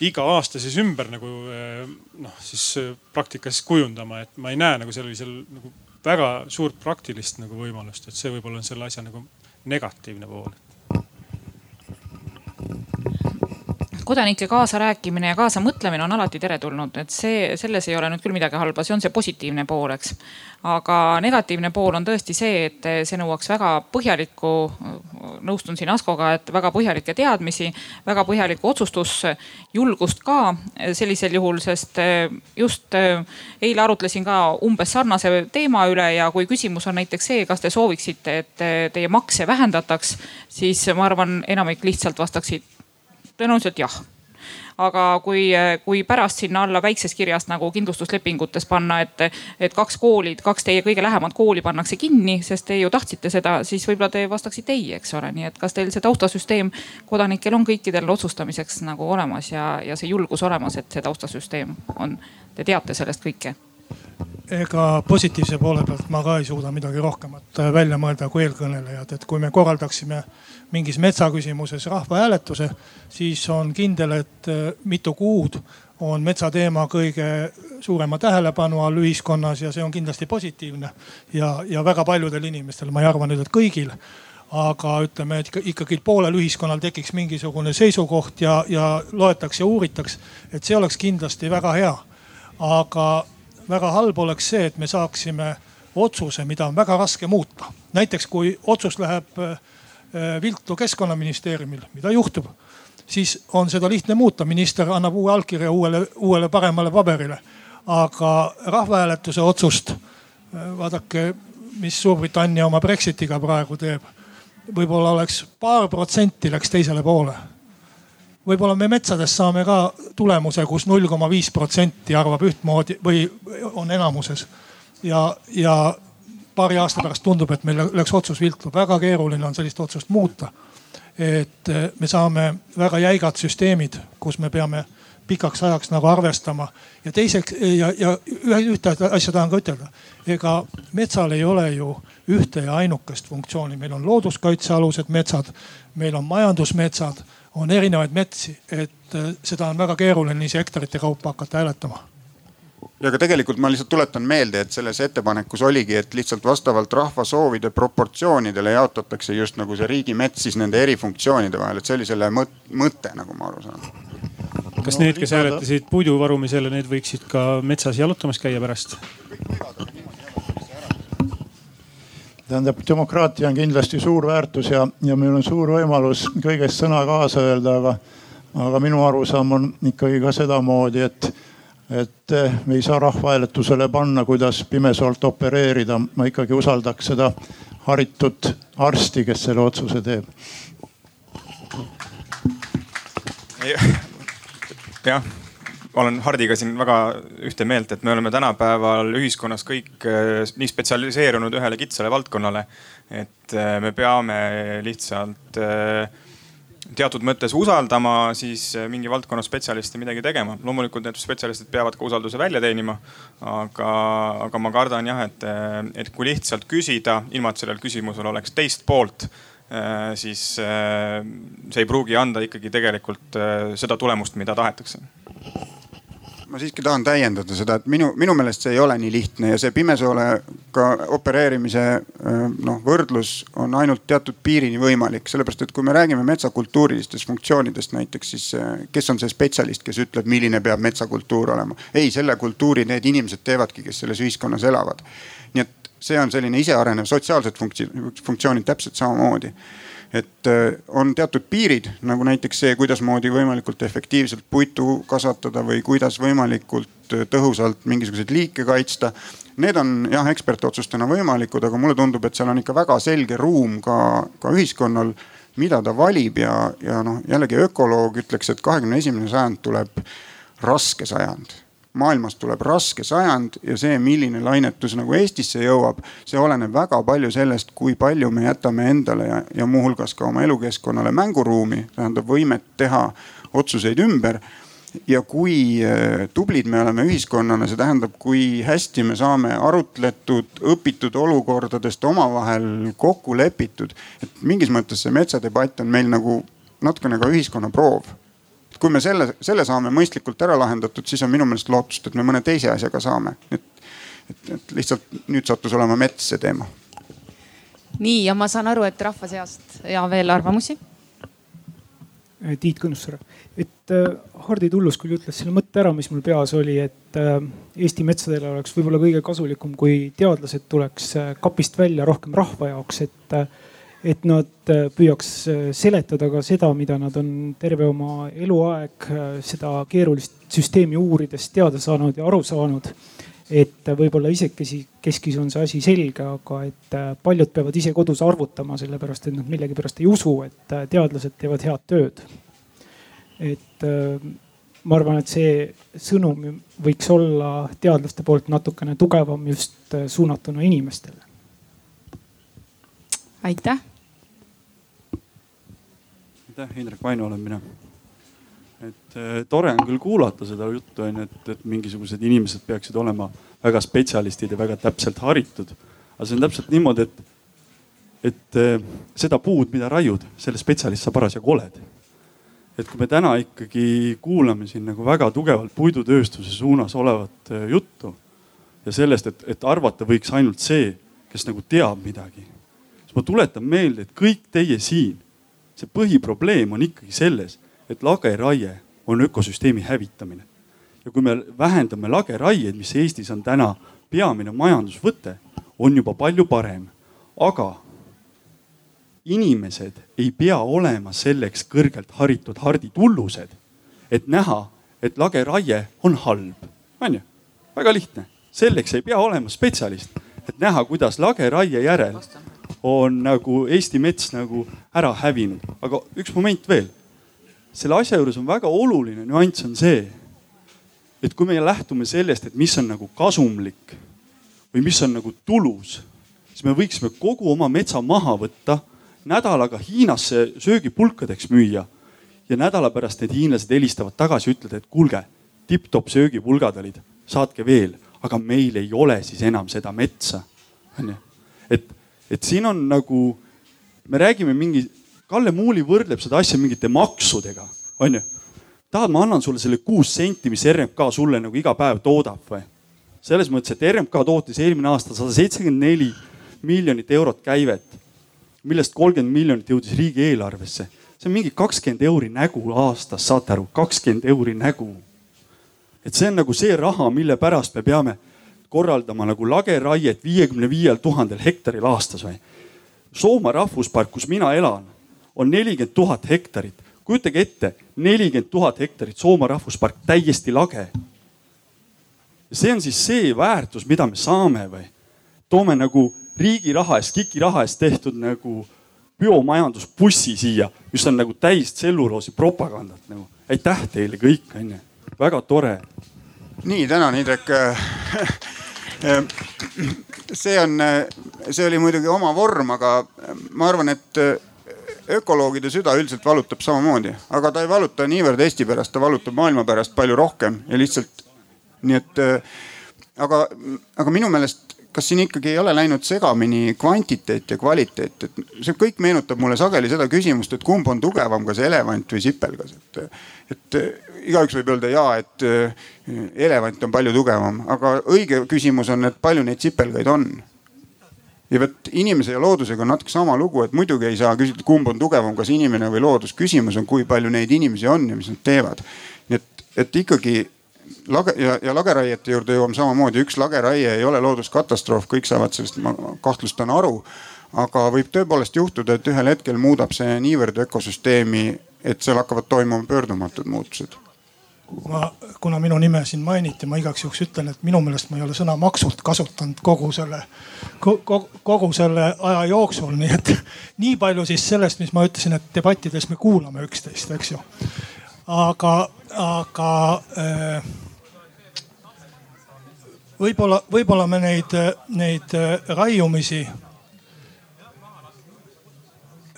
iga aasta siis ümber nagu eh, noh, siis eh, praktikas kujundama, et ma ei näe nagu sellisel nagu väga suurt praktilist nagu võimalust, et see võib-olla on selle asja nagu negatiivne pool kodanike kaasarääkimine ja kaasamõtlemine on alati teretulnud, et see, selles ei ole nüüd küll midagi halba, see on see positiivne pool, eks. aga negatiivne pool on tõesti see, et see nõuaks väga põhjalikku, nõustun siin Askoga, et väga põhjalikke teadmisi, väga põhjalikku otsustusjulgust ka sellisel juhul, sest just eile arutlesin ka umbes sarnase teema üle ja kui küsimus on näiteks see, kas te sooviksite, et teie makse vähendataks, siis ma arvan, enamik lihtsalt vastaksid tõenäoliselt jah aga kui, kui pärast sinna alla väikses kirjas nagu kindlustuslepingutes panna, et, et kaks kooli, kaks teie kõige lähemat kooli pannakse kinni, sest te ju tahtsite seda, siis võib-olla te vastaksite ei, eks ole. nii et kas teil see taustasüsteem kodanikel on kõikidel otsustamiseks nagu olemas ja, ja see julgus olemas, et see taustasüsteem on, te teate sellest kõike ega positiivse poole pealt ma ka ei suuda midagi rohkemat äh, välja mõelda kui eelkõnelejad, et kui me korraldaksime mingis metsaküsimuses rahvahääletuse, siis on kindel, et äh, mitu kuud on metsateema kõige suurema tähelepanu all ühiskonnas ja see on kindlasti positiivne. ja, ja väga paljudel inimestel, ma ei arva nüüd, et kõigil aga ütleme, et ikkagi poolel ühiskonnal tekiks mingisugune seisukoht ja, ja loetaks ja uuritaks, et see oleks kindlasti väga hea. aga väga halb oleks see, et me saaksime otsuse, mida on väga raske muuta. näiteks kui otsus läheb äh, viltu keskkonnaministeeriumil, mida juhtub, siis on seda lihtne muuta, minister annab uue allkirja uuele, uuele paremale paberile. aga rahvahääletuse otsust, äh, vaadake, mis Suurbritannia oma Brexitiga praegu teeb. võib-olla oleks paar protsenti läks teisele poole võib-olla me metsades saame ka tulemuse kus, kus null koma viis protsenti arvab ühtmoodi või on enamuses. ja, ja paari aasta pärast tundub, et meil läks otsus viltu, väga keeruline on sellist otsust muuta. et eh, me saame väga jäigad süsteemid, kus me peame pikaks ajaks nagu arvestama ja teiseks ja, ja ühte asja tahan ka ütelda. ega metsal ei ole ju ühte ja ainukest funktsiooni, meil on looduskaitsealused metsad, meil on majandusmetsad on erinevaid metsi, et äh, seda on väga keeruline niiviisi hektarite kaupa hakata hääletama ja aga tegelikult ma lihtsalt tuletan meelde, et selles ettepanekus oligi, et lihtsalt vastavalt rahva soovide proportsioonidele jaotatakse just nagu see riigimets siis nende eri funktsioonide vahel, et see oli selle mõte, nagu ma aru saan. kas no, need, kes hääletasid puidu varumisele, need võiksid ka metsas jalutamas käia pärast? Tähendab, demokraatia on kindlasti suur väärtus ja, ja meil on suur võimalus kõigest sõna kaasa öelda, aga, aga minu arusaam on ikkagi ka sedamoodi, et, et me ei saa rahvahääletusele panna, kuidas pimesoolt opereerida. ma ikkagi usaldaks seda haritud arsti, kes selle otsuse teeb. jah olen Hardiga siin väga ühte meelt, et me oleme tänapäeval ühiskonnas kõik nii spetsialiseerunud ühele kitsale valdkonnale, et me peame lihtsalt teatud mõttes usaldama siis mingi valdkonna spetsialisti midagi tegema. loomulikult need spetsialistid peavad ka usalduse välja teenima. aga, aga ma kardan jah, et, et kui lihtsalt küsida, ilma et sellel küsimusel oleks teist poolt, siis see ei pruugi anda ikkagi tegelikult seda tulemust, mida tahetakse ma siiski tahan täiendada seda, et minu, minu meelest see ei ole nii lihtne ja see pimesoolega opereerimise äh, noh, võrdlus on ainult teatud piirini võimalik, sellepärast et kui me räägime metsakultuurilistest funktsioonidest näiteks, siis äh, kes on see spetsialist, kes ütleb, milline peab metsakultuur olema? ei, selle kultuuri need inimesed teevadki, kes selles ühiskonnas elavad. nii et see on selline isearenev sotsiaalsed funktsioonid täpselt samamoodi et äh, on teatud piirid, nagu näiteks see, kuidasmoodi võimalikult efektiivselt puitu kasvatada või kuidas võimalikult äh, tõhusalt mingisuguseid liike kaitsta. Need on jah, ekspertotsustena võimalikud, aga mulle tundub, et seal on ikka väga selge ruum ka, ka ühiskonnal, mida ta valib ja, ja noh, jällegi ökoloog ütleks, et kahekümne esimene sajand tuleb raske sajand maailmast tuleb raske sajand ja see, milline lainetus nagu Eestisse jõuab, see oleneb väga palju sellest, kui palju me jätame endale ja, ja muuhulgas ka oma elukeskkonnale mänguruumi, tähendab võimet teha otsuseid ümber ja kui eh, tublid me oleme ühiskonnana, see tähendab, kui hästi me saame arutletud, õpitud olukordadest omavahel kokku lepitud. et mingis mõttes see metsadebatt on meil nagu natukene ka ühiskonna proov kui me selle, selle saame mõistlikult ära lahendatud, siis on minu meelest lootust, et me mõne teise asjaga saame. et, et, et lihtsalt nüüd sattus olema mets see teema. nii ja ma saan aru, et rahva seast ja veel arvamusi. Tiit Kõnussaar, et äh, Hardi Tullus küll ütles selle mõtte ära, mis mul peas oli, et äh, Eesti metsadele oleks võib-olla kõige kasulikum, kui teadlased tuleks äh, kapist välja rohkem rahva jaoks, et äh, et nad äh, püüaks äh, seletada ka seda, mida nad on terve oma eluaeg äh, seda keerulist süsteemi uurides teada saanud ja aru saanud. et võib-olla isekesi keskis on see asi selge, aga et paljud peavad ise kodus arvutama, sellepärast et nad millegipärast ei usu, et teadlased teevad head tööd. et ma arvan, et see sõnum võiks olla teadlaste poolt natukene tugevam just suunatuna inimestele. aitäh aitäh, Indrek Vaino olen mina. et äh, tore on küll kuulata seda juttu onju, et, et mingisugused inimesed peaksid olema väga spetsialistid ja väga täpselt haritud. aga see on täpselt niimoodi, et, et äh, seda puud, mida raiud, selle spetsialist sa parasjagu oled. et kui me täna ikkagi kuulame siin nagu väga tugevalt puidutööstuse suunas olevat äh, juttu ja sellest, et, et arvata võiks ainult see, kes nagu teab midagi. siis ma tuletan meelde, et kõik teie siin see põhiprobleem on ikkagi selles, et lageraie on ökosüsteemi hävitamine. ja kui me vähendame lageraieid, mis Eestis on täna peamine majandusvõte, on juba palju parem. aga inimesed ei pea olema selleks kõrgelt haritud harditullused, et näha, et lageraie on halb, on ju. väga lihtne, selleks ei pea olema spetsialist, et näha, kuidas lageraie järel on nagu Eesti mets nagu ära hävinud. aga üks moment veel. selle asja juures on väga oluline nüanss on see, et kui me lähtume sellest, et mis on nagu kasumlik või mis on nagu tulus, siis me võiksime kogu oma metsa maha võtta, nädalaga Hiinasse söögipulkadeks müüa ja nädala pärast need hiinlased helistavad tagasi, ütlevad, et kuulge, tipp-topp söögipulgad olid, saatke veel, aga meil ei ole siis enam seda metsa. onju, et et siin on nagu, me räägime mingi, Kalle Muuli võrdleb seda asja mingite maksudega, onju. tahad, ma annan sulle selle kuus senti, mis RMK sulle nagu iga päev toodab või? selles mõttes, et RMK tootis eelmine aasta sada seitsekümmend neli miljonit eurot käivet, millest kolmkümmend miljonit jõudis riigieelarvesse. see on mingi kakskümmend euri nägu aastas, saate aru, kakskümmend euri nägu. et see on nagu see raha, mille pärast me peame korraldama nagu lageraiet viiekümne viiel tuhandel hektaril aastas või. Soomaa rahvuspark, kus mina elan, on nelikümmend tuhat hektarit. kujutage ette, nelikümmend tuhat hektarit Soomaa rahvuspark, täiesti lage. see on siis see väärtus, mida me saame või? toome nagu riigi raha eest, KIK-i raha eest tehtud nagu biomajandusbussi siia, mis on nagu täis tselluloosi propagandat nagu. aitäh teile kõik, onju väga tore. nii, tänan Indrek see on, see oli muidugi oma vorm, aga ma arvan, et ökoloogide süda üldiselt valutab samamoodi, aga ta ei valuta niivõrd Eesti pärast, ta valutab maailma pärast palju rohkem ja lihtsalt nii et. aga, aga minu meelest kas siin ikkagi ei ole läinud segamini kvantiteet ja kvaliteet, et see kõik meenutab mulle sageli seda küsimust, et kumb on tugevam, kas elevant või sipelgas, et. et igaüks võib öelda ja, et eh, elevant on palju tugevam, aga õige küsimus on, et palju neid sipelgaid on ja vot inimese ja loodusega on natuke sama lugu, et muidugi ei saa küsida, kumb on tugevam, kas inimene või loodus. küsimus on, kui palju neid inimesi on ja mis nad teevad. nii et, et ikkagi lage ja, ja lageraiete juurde jõuame samamoodi, üks lageraie ei ole looduskatastroof, kõik saavad sellest, ma kahtlustan aru. aga võib tõepoolest juhtuda, et ühel hetkel muudab see niivõrd ökosüsteemi, et seal hakkavad toimuma pöördumatud muutused ma, kuna minu nime siin mainiti, ma igaks juhuks ütlen, et minu meelest ma ei ole sõna maksult kasutanud kogu selle, kogu, selle aja jooksul, nii et nii palju siis sellest, mis ma ütlesin, et debattides me kuulame üksteist, eks ju. aga, aga äh, võib-olla, võib-olla me neid, neid äh, raiumisi,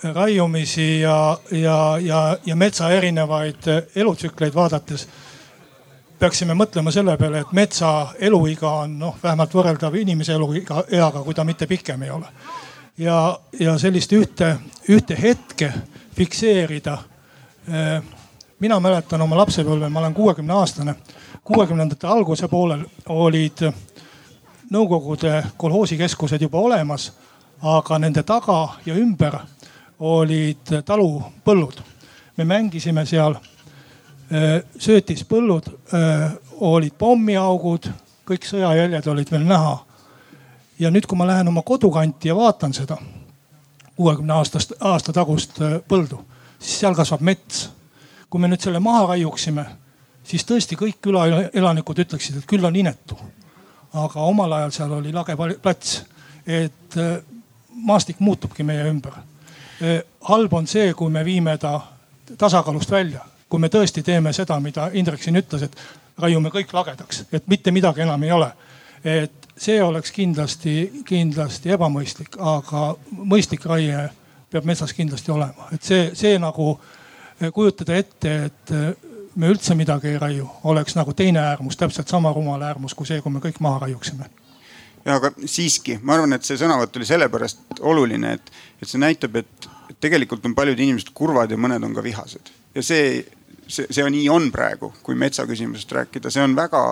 raiumisi ja, ja, ja, ja metsa erinevaid äh, elutsükleid vaadates peaksime mõtlema selle peale, et metsa eluiga on noh, vähemalt võrreldav inimese eluiga, eaga, kui ta mitte pikem ei ole. ja, ja sellist ühte, ühte hetke fikseerida. Äh, mina mäletan oma lapsepõlve, ma olen kuuekümne aastane kuuekümnendate alguse poolel olid Nõukogude kolhoosikeskused juba olemas, aga nende taga ja ümber olid talupõllud. me mängisime seal äh, söötispõllud, äh, olid pommiaugud, kõik sõjajäljed olid veel näha. ja nüüd, kui ma lähen oma kodukanti ja vaatan seda kuuekümne aastast, aasta tagust äh, põldu, siis seal kasvab mets. Kui me nüüd selle maha raiuksime siis tõesti kõik külaelanikud ütleksid, et küll on inetu. aga omal ajal seal oli lage plats, et äh, maastik muutubki meie ümber. Äh, halb on see, kui me viime ta tasakaalust välja, kui me tõesti teeme seda, mida Indrek siin ütles, et raiume kõik lagedaks, et mitte midagi enam ei ole. et see oleks kindlasti, kindlasti ebamõistlik, aga mõistlik raie peab metsas kindlasti olema, et see, see nagu kujutada ette, et me üldse midagi ei raiu, oleks nagu teine äärmus, täpselt sama rumal äärmus kui see, kui me kõik maha raiuksime ja aga siiski, ma arvan, et see sõnavõtt oli sellepärast oluline, et, et see näitab, et tegelikult on paljud inimesed kurvad ja mõned on ka vihased. ja see, see, see on, nii on praegu, kui metsaküsimusest rääkida, see on väga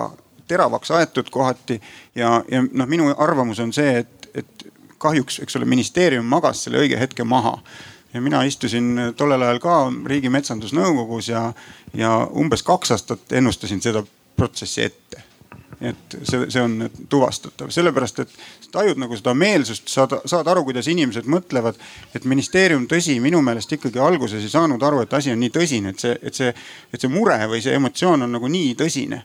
teravaks aetud kohati. ja, ja noh, minu arvamus on see, et, et kahjuks, eks ole, ministeerium magas selle õige hetke maha ja mina istusin tollel ajal ka Riigi Metsandusnõukogus ja, ja umbes kaks aastat ennustasin seda protsessi ette et see, see on tuvastatav, sellepärast et tajud nagu seda meelsust, saad, saad aru, kuidas inimesed mõtlevad. et ministeerium, tõsi, minu meelest ikkagi alguses ei saanud aru, et asi on nii tõsine, et see, et see, et see mure või see emotsioon on nagu nii tõsine.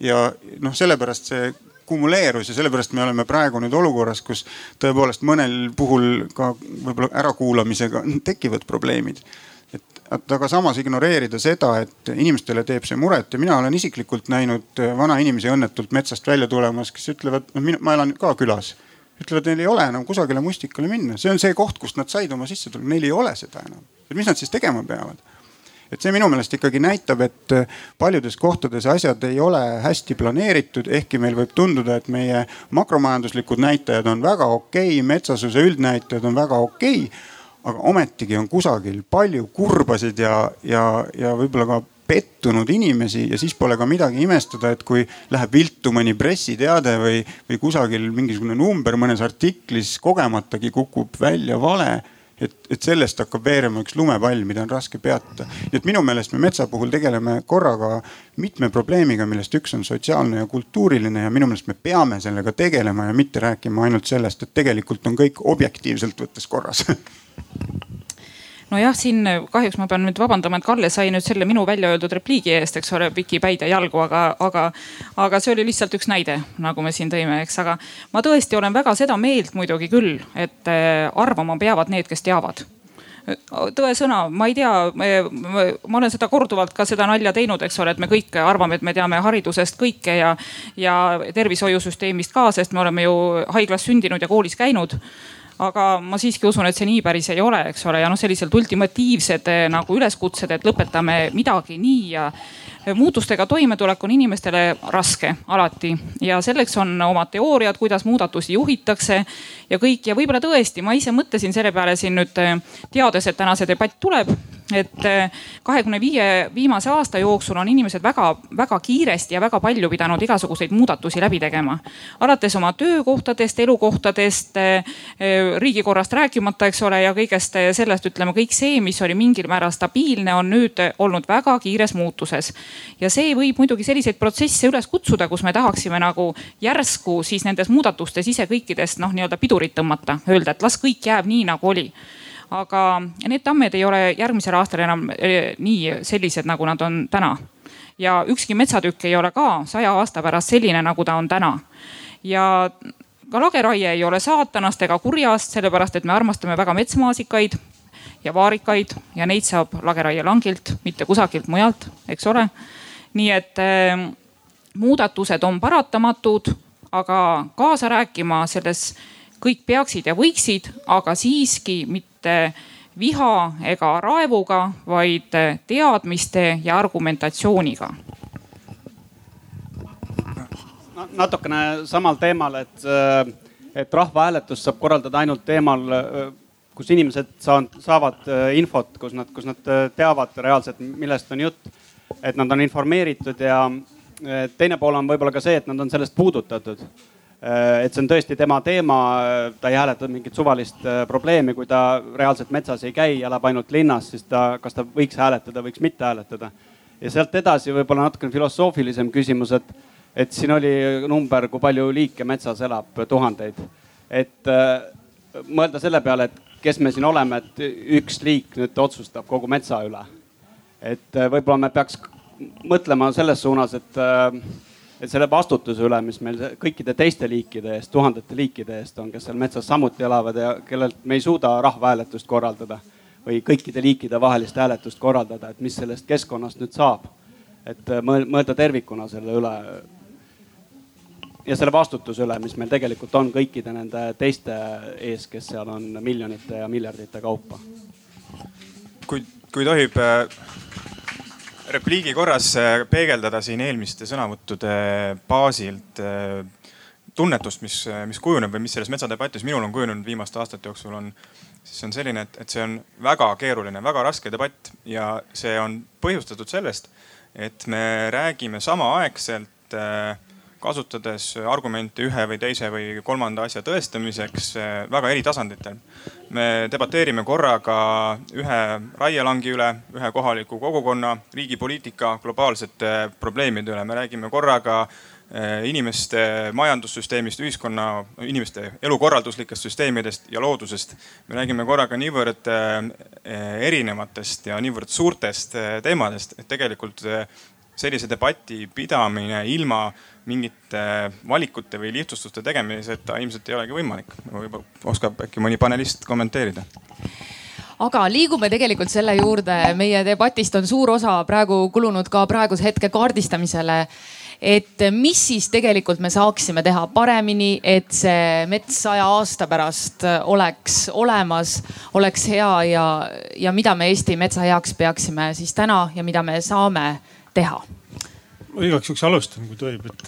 ja noh, sellepärast see kumuleerus ja sellepärast me oleme praegu nüüd olukorras, kus tõepoolest mõnel puhul ka võib-olla ärakuulamisega tekivad probleemid et, et aga samas ignoreerida seda, et inimestele teeb see muret ja mina olen isiklikult näinud vanainimesi õnnetult metsast välja tulemas, kes ütlevad, noh ma elan ka külas. ütlevad, neil ei ole enam kusagile mustikale minna, see on see koht, kust nad said oma sissetuleku, neil ei ole seda enam. et mis nad siis tegema peavad? Et see minu meelest ikkagi näitab, et äh, paljudes kohtades asjad ei ole hästi planeeritud, ehkki meil võib tunduda, et meie makromajanduslikud näitajad on väga okei okay,, metsasuse üldnäitajad on väga okei okay,. aga ometigi on kusagil palju kurbasid ja, ja, ja võib-olla ka pettunud inimesi ja siis pole ka midagi imestada, et kui läheb viltu mõni pressiteade või, või kusagil mingisugune number mõnes artiklis kogematagi kukub välja vale et, et sellest hakkab veerema üks lumepall, mida on raske peatada. nii et minu meelest me metsa puhul tegeleme korraga mitme probleemiga, millest üks on sotsiaalne ja kultuuriline ja minu meelest me peame sellega tegelema ja mitte rääkima ainult sellest, et tegelikult on kõik objektiivselt võttes korras nojah, siin kahjuks ma pean nüüd vabandama, et Kalle sai nüüd selle minu välja öeldud repliigi eest, eks ole, piki päid ja jalgu, aga, aga, aga see oli lihtsalt üks näide, nagu me siin tõime, eks, aga ma tõesti olen väga seda meelt muidugi küll, et äh, arvama peavad need, kes teavad. Tõesõna, ma ei tea, ma olen seda korduvalt ka seda nalja teinud, eks ole, et me kõik arvame, et me teame haridusest kõike ja, ja tervishoiusüsteemist ka, sest me oleme ju haiglas sündinud ja koolis käinud aga ma siiski usun, et see nii päris ei ole, eks ole, ja noh, sellised ultimatiivsed eh, nagu üleskutsed, et lõpetame midagi nii ja muutustega toimetulek on inimestele raske alati ja selleks on omad teooriad, kuidas muudatusi juhitakse ja kõik ja võib-olla tõesti, ma ise mõtlesin selle peale siin nüüd teades, et täna see debatt tuleb et kahekümne viie viimase aasta jooksul on inimesed väga-väga kiiresti ja väga palju pidanud igasuguseid muudatusi läbi tegema. alates oma töökohtadest, elukohtadest, riigikorrast rääkimata, eks ole, ja kõigest sellest ütleme, kõik see, mis oli mingil määral stabiilne, on nüüd olnud väga kiires muutuses ja see võib muidugi selliseid protsesse üles kutsuda, kus me tahaksime nagu järsku siis nendes muudatustes ise kõikidest noh, nii-öelda pidurit tõmmata, öelda, et las kõik jääb nii nagu oli aga need tammed ei ole järgmisel aastal enam eh, nii sellised, nagu nad on täna. ja ükski metsatükk ei ole ka saja aasta pärast selline, nagu ta on täna. ja ka lageraie ei ole saatanast ega kurjast, sellepärast et me armastame väga metsmaasikaid ja vaarikaid ja neid saab lageraielangilt, mitte kusagilt mujalt, eks ole. nii et äh, muudatused on paratamatud, aga kaasa rääkima selles kõik peaksid ja võiksid, aga siiski mitte viha ega raevuga, vaid teadmiste ja argumentatsiooniga natukene samal teemal, et, et rahvahääletust saab korraldada ainult teemal kus inimesed saavad, saavad äh, infot, kus nad, kus nad äh, teavad reaalselt, millest on jutt. et nad on informeeritud ja äh, teine pool on võib-olla ka see, et nad on sellest puudutatud. et see on tõesti tema teema, ta ei hääleta mingit suvalist probleemi, kui ta reaalselt metsas ei käi, elab ainult linnas, siis ta, kas ta võiks hääletada, võiks mitte hääletada. ja sealt edasi võib-olla natukene filosoofilisem küsimus, et, et siin oli number, kui palju liike metsas elab, tuhandeid. et mõelda selle peale, et kes me siin oleme, et üks liik nüüd otsustab kogu metsa üle. et äh, võib-olla me peaks mõtlema selles suunas, et, äh, et selle vastutuse üle, mis meil kõikide teiste liikide eest, tuhandete liikide eest on, kes seal metsas samuti elavad ja kellelt me ei suuda rahvahääletust korraldada või kõikide liikide vahelist hääletust korraldada, et mis sellest keskkonnast nüüd saab. et äh, mõelda tervikuna selle üle ja selle vastutuse üle, mis meil tegelikult on kõikide nende teiste ees, kes seal on miljonite ja miljardite kaupa. kui, kui tohib äh, repliigi korras äh, peegeldada siin eelmiste sõnavõttude baasilt äh, tunnetust, mis, mis kujuneb või mis selles metsadebatis minul on kujunenud viimaste aastate jooksul, on, siis on selline, et, et see on väga keeruline, väga raske debatt ja see on põhjustatud sellest, et me räägime samaaegselt äh, kasutades argumente ühe või teise või kolmanda asja tõestamiseks eh, väga eri tasanditel. me debateerime korraga ühe raielangi üle, ühe kohaliku kogukonna, riigi poliitika, globaalsete probleemide üle, me räägime korraga eh, inimeste majandussüsteemist, ühiskonna, inimeste elukorralduslikest süsteemidest ja loodusest. me räägime korraga niivõrd eh, erinevatest ja niivõrd suurtest teemadest, et tegelikult sellise debati pidamine ilma mingite valikute või lihtsustuste tegemiseta ilmselt ei olegi võimalik. võib-olla oskab äkki mõni panelist kommenteerida aga liigume tegelikult selle juurde, meie debatist on suur osa praegu kulunud ka praeguse hetke kaardistamisele. et mis siis tegelikult me saaksime teha paremini, et see mets saja aasta pärast oleks olemas, oleks hea ja, ja mida me Eesti metsa heaks peaksime siis täna ja mida me saame teha? Ma igaks juhuks alustan, kui tohib, et,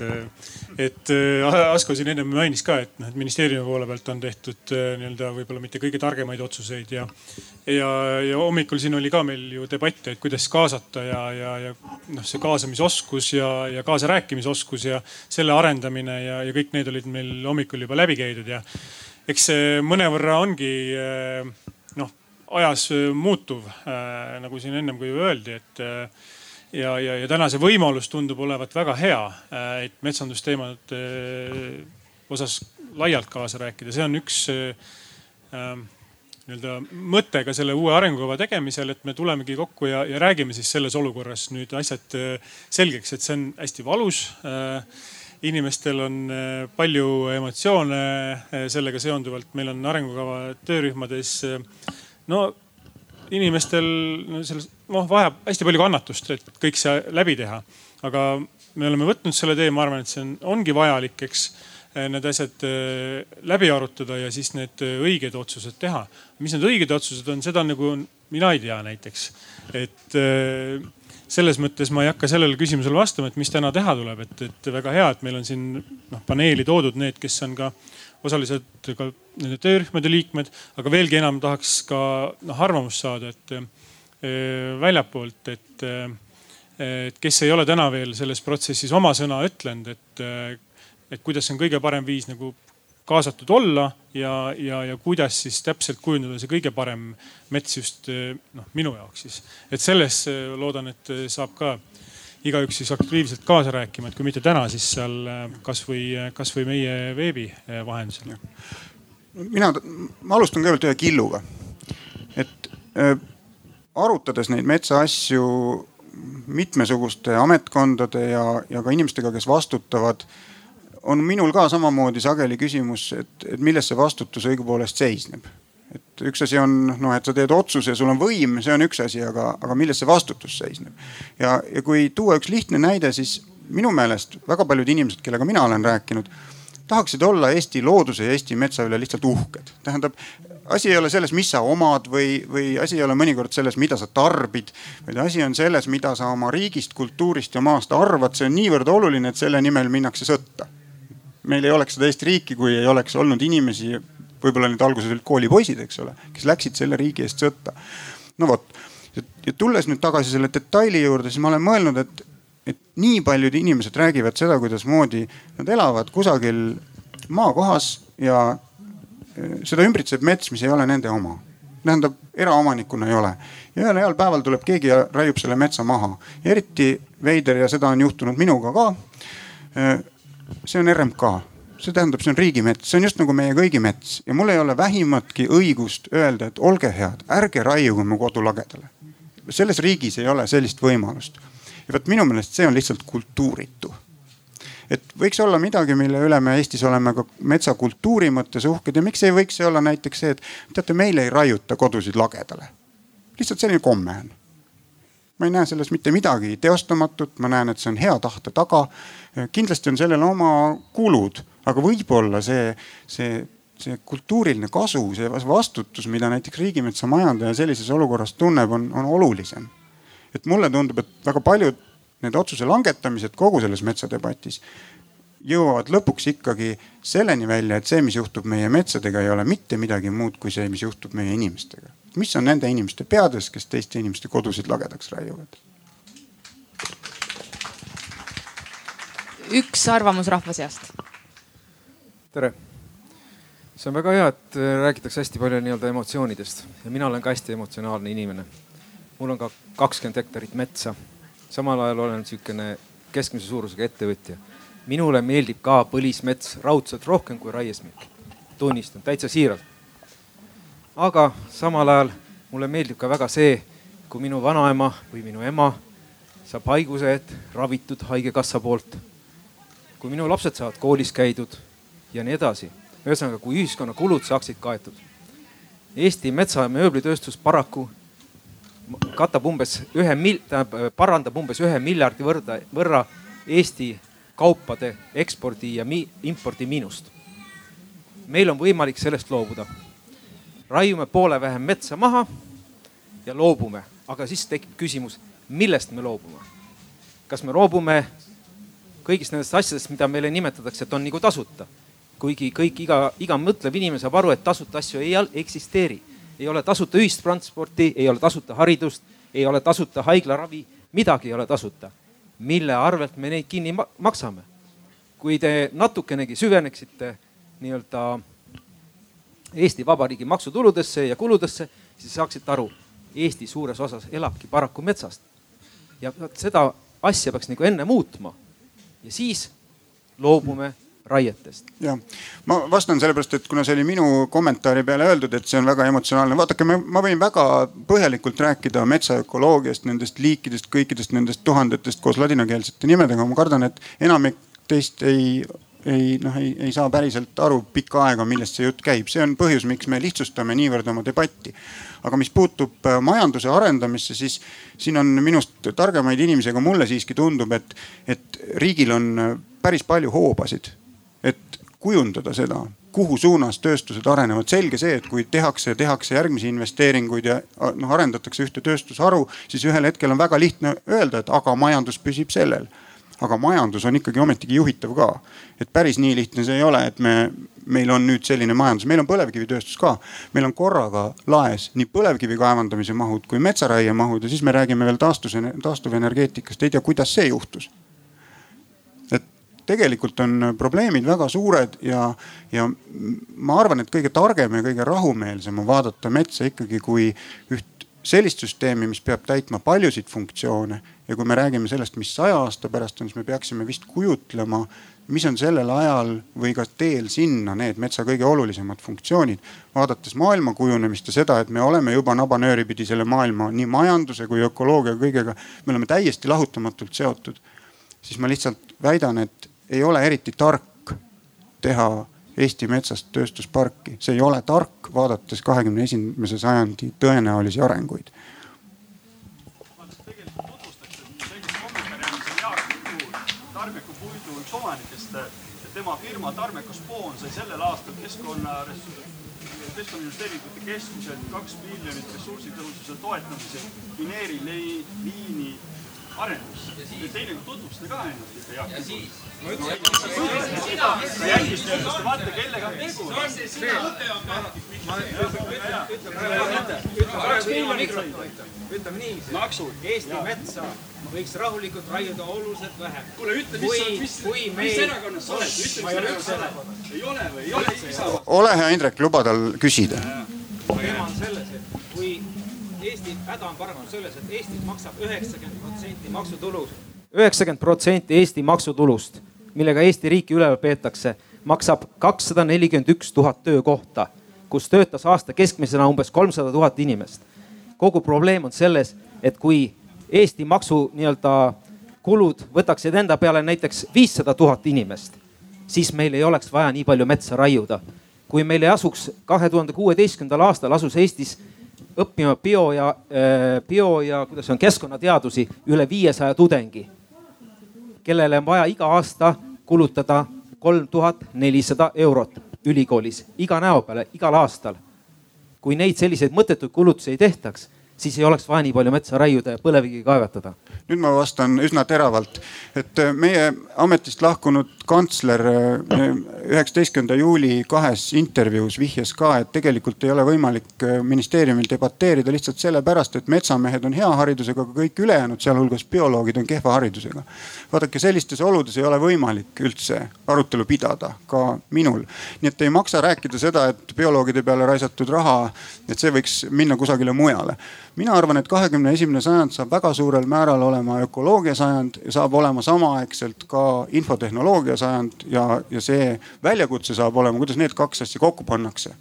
et äh, Asko siin ennem mainis ka, et noh, et ministeeriumi poole pealt on tehtud äh, nii-öelda võib-olla mitte kõige targemaid otsuseid ja, ja, ja hommikul siin oli ka meil ju debatt, et kuidas kaasata ja, ja, ja noh, see kaasamisoskus ja, ja kaasarääkimisoskus ja selle arendamine ja, ja kõik need olid meil hommikul juba läbi käidud ja eks see mõnevõrra ongi äh, noh, ajas muutuv nagu siin ennem ka ju öeldi, et ja, ja, ja täna see võimalus tundub olevat väga hea, äh, et metsandusteemade äh, osas laialt kaasa rääkida, see on üks äh, ähm, nii-öelda mõte ka selle uue arengukava tegemisel, et me tulemegi kokku ja, ja räägime siis selles olukorras nüüd asjad selgeks, et see on hästi valus inimestel on palju emotsioone sellega seonduvalt, meil on arengukava töörühmades no inimestel no, selles noh vajab hästi palju kannatust, et kõik see läbi teha. aga me oleme võtnud selle tee, ma arvan, et see on, ongi vajalik, eks need asjad läbi arutada ja siis need õiged otsused teha. mis need õiged otsused on, seda nagu mina ei tea näiteks, et selles mõttes ma ei hakka sellele küsimusele vastama, et mis täna teha tuleb, et, et väga hea, et meil on siin noh paneeli toodud need, kes on ka osalised ka nende töörühmade liikmed, aga veelgi enam tahaks ka noh arvamust saada, et äh, väljapoolt, et, äh, et kes ei ole täna veel selles protsessis oma sõna ütlenud, et, äh, et kuidas on kõige parem viis nagu kaasatud olla ja, ja, ja kuidas siis täpselt kujundada see kõige parem mets just noh, minu jaoks siis. et selles loodan, et saab ka igaüks siis aktiivselt kaasa rääkima, et kui mitte täna, siis seal kasvõi, kasvõi meie veebi vahendusel. mina, ma alustan kõigepealt ühe killuga. et äh, arutades neid metsaasju mitmesuguste ametkondade ja, ja ka inimestega, kes vastutavad on minul ka samamoodi sageli küsimus, et, et milles see vastutus õigupoolest seisneb. Et üks asi on noh, et sa teed otsuse sul on võim, see on üks asi, aga, aga milles see vastutus seisneb. ja, ja kui tuua üks lihtne näide, siis minu meelest väga paljud inimesed, kellega mina olen rääkinud, tahaksid olla Eesti looduse ja Eesti metsa üle lihtsalt uhked. tähendab, asi ei ole selles, mis sa omad või, või asi ei ole mõnikord selles, mida sa tarbid, vaid asi on selles, mida sa oma riigist, kultuurist ja maast arvad. see on niivõrd oluline, et selle nimel minnakse sõtta meil ei oleks seda Eesti riiki, kui ei oleks olnud inimesi, võib-olla need alguses olid koolipoisid, eks ole, kes läksid selle riigi eest sõtta. no vot, ja tulles nüüd tagasi selle detaili juurde, siis ma olen mõelnud, et, et nii paljud inimesed räägivad seda, kuidasmoodi nad elavad kusagil maakohas ja e, seda ümbritseb mets, mis ei ole nende oma tähendab, eraomanikuna ei ole. ja ühel heal päeval tuleb keegi ja raiub selle metsa maha. eriti veider ja seda on juhtunud minuga ka e, see on RMK, see tähendab, see on riigimets, see on just nagu meie kõigi mets ja mul ei ole vähimatki õigust öelda, et olge head, ärge raiuge mu kodu lagedale. selles riigis ei ole sellist võimalust. ja vot minu meelest see on lihtsalt kultuuritu et võiks olla midagi, mille üle me Eestis oleme ka metsakultuuri mõttes uhked ja miks ei võiks see olla näiteks see, et teate, meil ei raiuta kodusid lagedale. lihtsalt selline komme on ma ei näe selles mitte midagi teostamatut, ma näen, et see on hea tahte taga. kindlasti on sellel oma kulud, aga võib-olla see, see, see kultuuriline kasu, see vastutus, mida näiteks riigimetsa majandaja sellises olukorras tunneb, on, on olulisem. et mulle tundub, et väga paljud need otsuse langetamised kogu selles metsadebatis jõuavad lõpuks ikkagi selleni välja, et see, mis juhtub meie metsadega, ei ole mitte midagi muud kui see, mis juhtub meie inimestega mis on nende inimeste peades, kes teiste inimeste kodusid lagedaks raiuvad? üks arvamus rahva seast. tere. see on väga hea, et äh, räägitakse hästi palju nii-öelda emotsioonidest ja mina olen ka hästi emotsionaalne inimene. mul on ka kakskümmend hektarit metsa. samal ajal olen sihukene keskmise suurusega ettevõtja. minule meeldib ka põlismets raudselt rohkem kui raiesmik. tunnistan täitsa siiralt aga samal ajal mulle meeldib ka väga see, kui minu vanaema või minu ema saab haiguse ravitud Haigekassa poolt. kui minu lapsed saavad koolis käidud ja nii edasi. ühesõnaga, kui ühiskonna kulud saaksid kaetud. Eesti metsa- ja mööblitööstus paraku katab umbes ühe mil-, tähendab parandab umbes ühe miljardi võrda, võrra Eesti kaupade ekspordi ja mi, impordi miinust. meil on võimalik sellest loobuda raiume poole vähem metsa maha ja loobume, aga siis tekib küsimus, millest me loobume. kas me loobume kõigist nendest asjadest, mida meile nimetatakse, et on nagu tasuta. kuigi kõik, iga, iga mõtlev inimene saab aru, et tasuta asju ei eksisteeri. ei ole tasuta ühistransporti, ei ole tasuta haridust, ei ole tasuta haiglaravi, midagi ei ole tasuta. mille arvelt me neid kinni maksame? kui te natukenegi süveneksite nii-öelda Eesti Vabariigi maksutuludesse ja kuludesse, siis saaksite aru, Eesti suures osas elabki paraku metsast. ja seda asja peaks nagu enne muutma ja siis loobume raietest. jah, ma vastan sellepärast, et kuna see oli minu kommentaari peale öeldud, et see on väga emotsionaalne, vaadake, ma võin väga põhjalikult rääkida metsaökoloogiast, nendest liikidest, kõikidest nendest tuhandetest koos ladinakeelsete nimedega, ma kardan, et enamik teist ei ei noh, ei, ei saa päriselt aru pikka aega, millest see jutt käib, see on põhjus, miks me lihtsustame niivõrd oma debatti. aga mis puutub äh, majanduse arendamisse, siis siin on minust targemaid inimesi, aga mulle siiski tundub, et, et riigil on äh, päris palju hoobasid, et kujundada seda kuhu suunas tööstused arenevad. selge see, et kui tehakse, tehakse järgmisi investeeringuid ja noh, arendatakse ühte tööstusharu, siis ühel hetkel on väga lihtne öelda, et aga majandus püsib sellel. Aga majandus on ikkagi ometigi juhitav ka. et päris nii lihtne see ei ole, et me, meil on nüüd selline majandus, meil on põlevkivitööstus ka. meil on korraga laes nii põlevkivi kaevandamise mahud kui metsaraie mahud ja siis me räägime veel taastus, taastuvenergeetikast, ei tea, kuidas see juhtus tegelikult on probleemid väga suured ja, ja ma arvan, et kõige targem ja kõige rahumeelsem on vaadata metsa ikkagi kui üht sellist süsteemi, mis peab täitma paljusid funktsioone. Ja kui me räägime sellest, mis saja aasta pärast on, siis me peaksime vist kujutlema, mis on sellel ajal või ka teel sinna need metsa kõige olulisemad funktsioonid. vaadates maailma kujunemist ja seda, et me oleme juba nabanööri pidi selle maailma nii majanduse kui ökoloogia kõigega, me oleme täiesti lahutamatult seotud. siis ma lihtsalt väidan, et ei ole eriti tark teha Eesti metsast tööstusparki, see ei ole tark, vaadates kahekümne esimese sajandi tõenäolisi arenguid. Tarmeku puidu üks omanikest, tema firma Tarmeku Spoon sai sellel aastal keskkonna, keskkonnainvesteeringute keskuselt kaks miljonit ressursitõhususe toetamisel mineeri liini arendusse. teine tutvustada ka ennast ja siis? ma ütlesin, et ma sa jälgisid, kas te vaata, kellega on tegu. ütleme nii, Eesti metsa võiks rahulikult raiuda oluliselt vähem. kuule, ütle, mis, mis, mis, mis erakonnas sa oled, ütle, mis erakonnas sa oled. ei ole või, ei ole? ole hea, Indrek, luba tal küsida. teema on selles, et kui Eesti häda on paranenud selles, et Eestis maksab üheksakümmend protsenti maksutulust. üheksakümmend protsenti Eesti maksutulust, millega Eesti riiki üleval peetakse, maksab kakssada nelikümmend üks tuhat töökohta, kus töötas aasta keskmisena umbes kolmsada tuhat inimest. kogu probleem on selles, et kui Eesti maksu nii-öelda kulud võtaksid enda peale näiteks viissada tuhat inimest, siis meil ei oleks vaja nii palju metsa raiuda. kui meil ei asuks kahe tuhande kuueteistkümnendal aastal asus Eestis õppima bio ja, äh, bio ja kuidas on keskkonnateadusi üle viiesaja tudengi, kellele on vaja iga aasta kulutada kolm tuhat nelisada eurot ülikoolis iga näo peale, igal aastal. kui neid selliseid mõttetuid kulutusi ei tehtaks siis ei oleks vaja nii palju metsa raiuda ja põlevkivi kaevatada. nüüd ma vastan üsna teravalt, et äh, meie ametist lahkunud kantsler äh, üheksateistkümnenda juuli kahes intervjuus vihjas ka, et tegelikult ei ole võimalik äh, ministeeriumil debateerida lihtsalt sellepärast, et metsamehed on hea haridusega, aga kõik ülejäänud, sealhulgas bioloogid, on kehva haridusega. vaadake, sellistes oludes ei ole võimalik üldse arutelu pidada, ka minul. nii et ei maksa rääkida seda, et bioloogide peale raisatud raha, et see võiks minna kusagile mujale mina arvan, et kahekümne esimene sajand saab väga suurel määral olema ökoloogia sajand ja saab olema samaaegselt ka infotehnoloogia sajand ja, ja see väljakutse saab olema, kuidas need kaks asja kokku pannakse.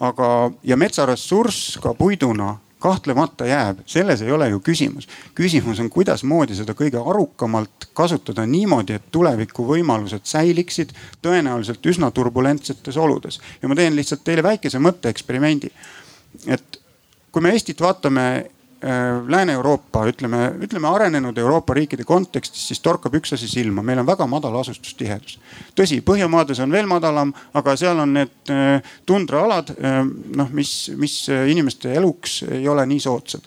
aga, ja metsaressurss ka puiduna kahtlemata jääb, selles ei ole ju küsimus. küsimus on, kuidasmoodi seda kõige arukamalt kasutada niimoodi, et tuleviku võimalused säiliksid tõenäoliselt üsna turbulentsetes oludes. ja ma teen lihtsalt teile väikese mõtteeksperimendi. et kui me Eestit vaatame äh, Lääne-Euroopa, ütleme, ütleme arenenud Euroopa riikide kontekstis, siis torkab üks asi silma, meil on väga madal asustustihedus. tõsi, Põhjamaades on veel madalam, aga seal on need äh, tundraalad, äh, noh, mis, mis inimeste eluks ei ole nii soodsad.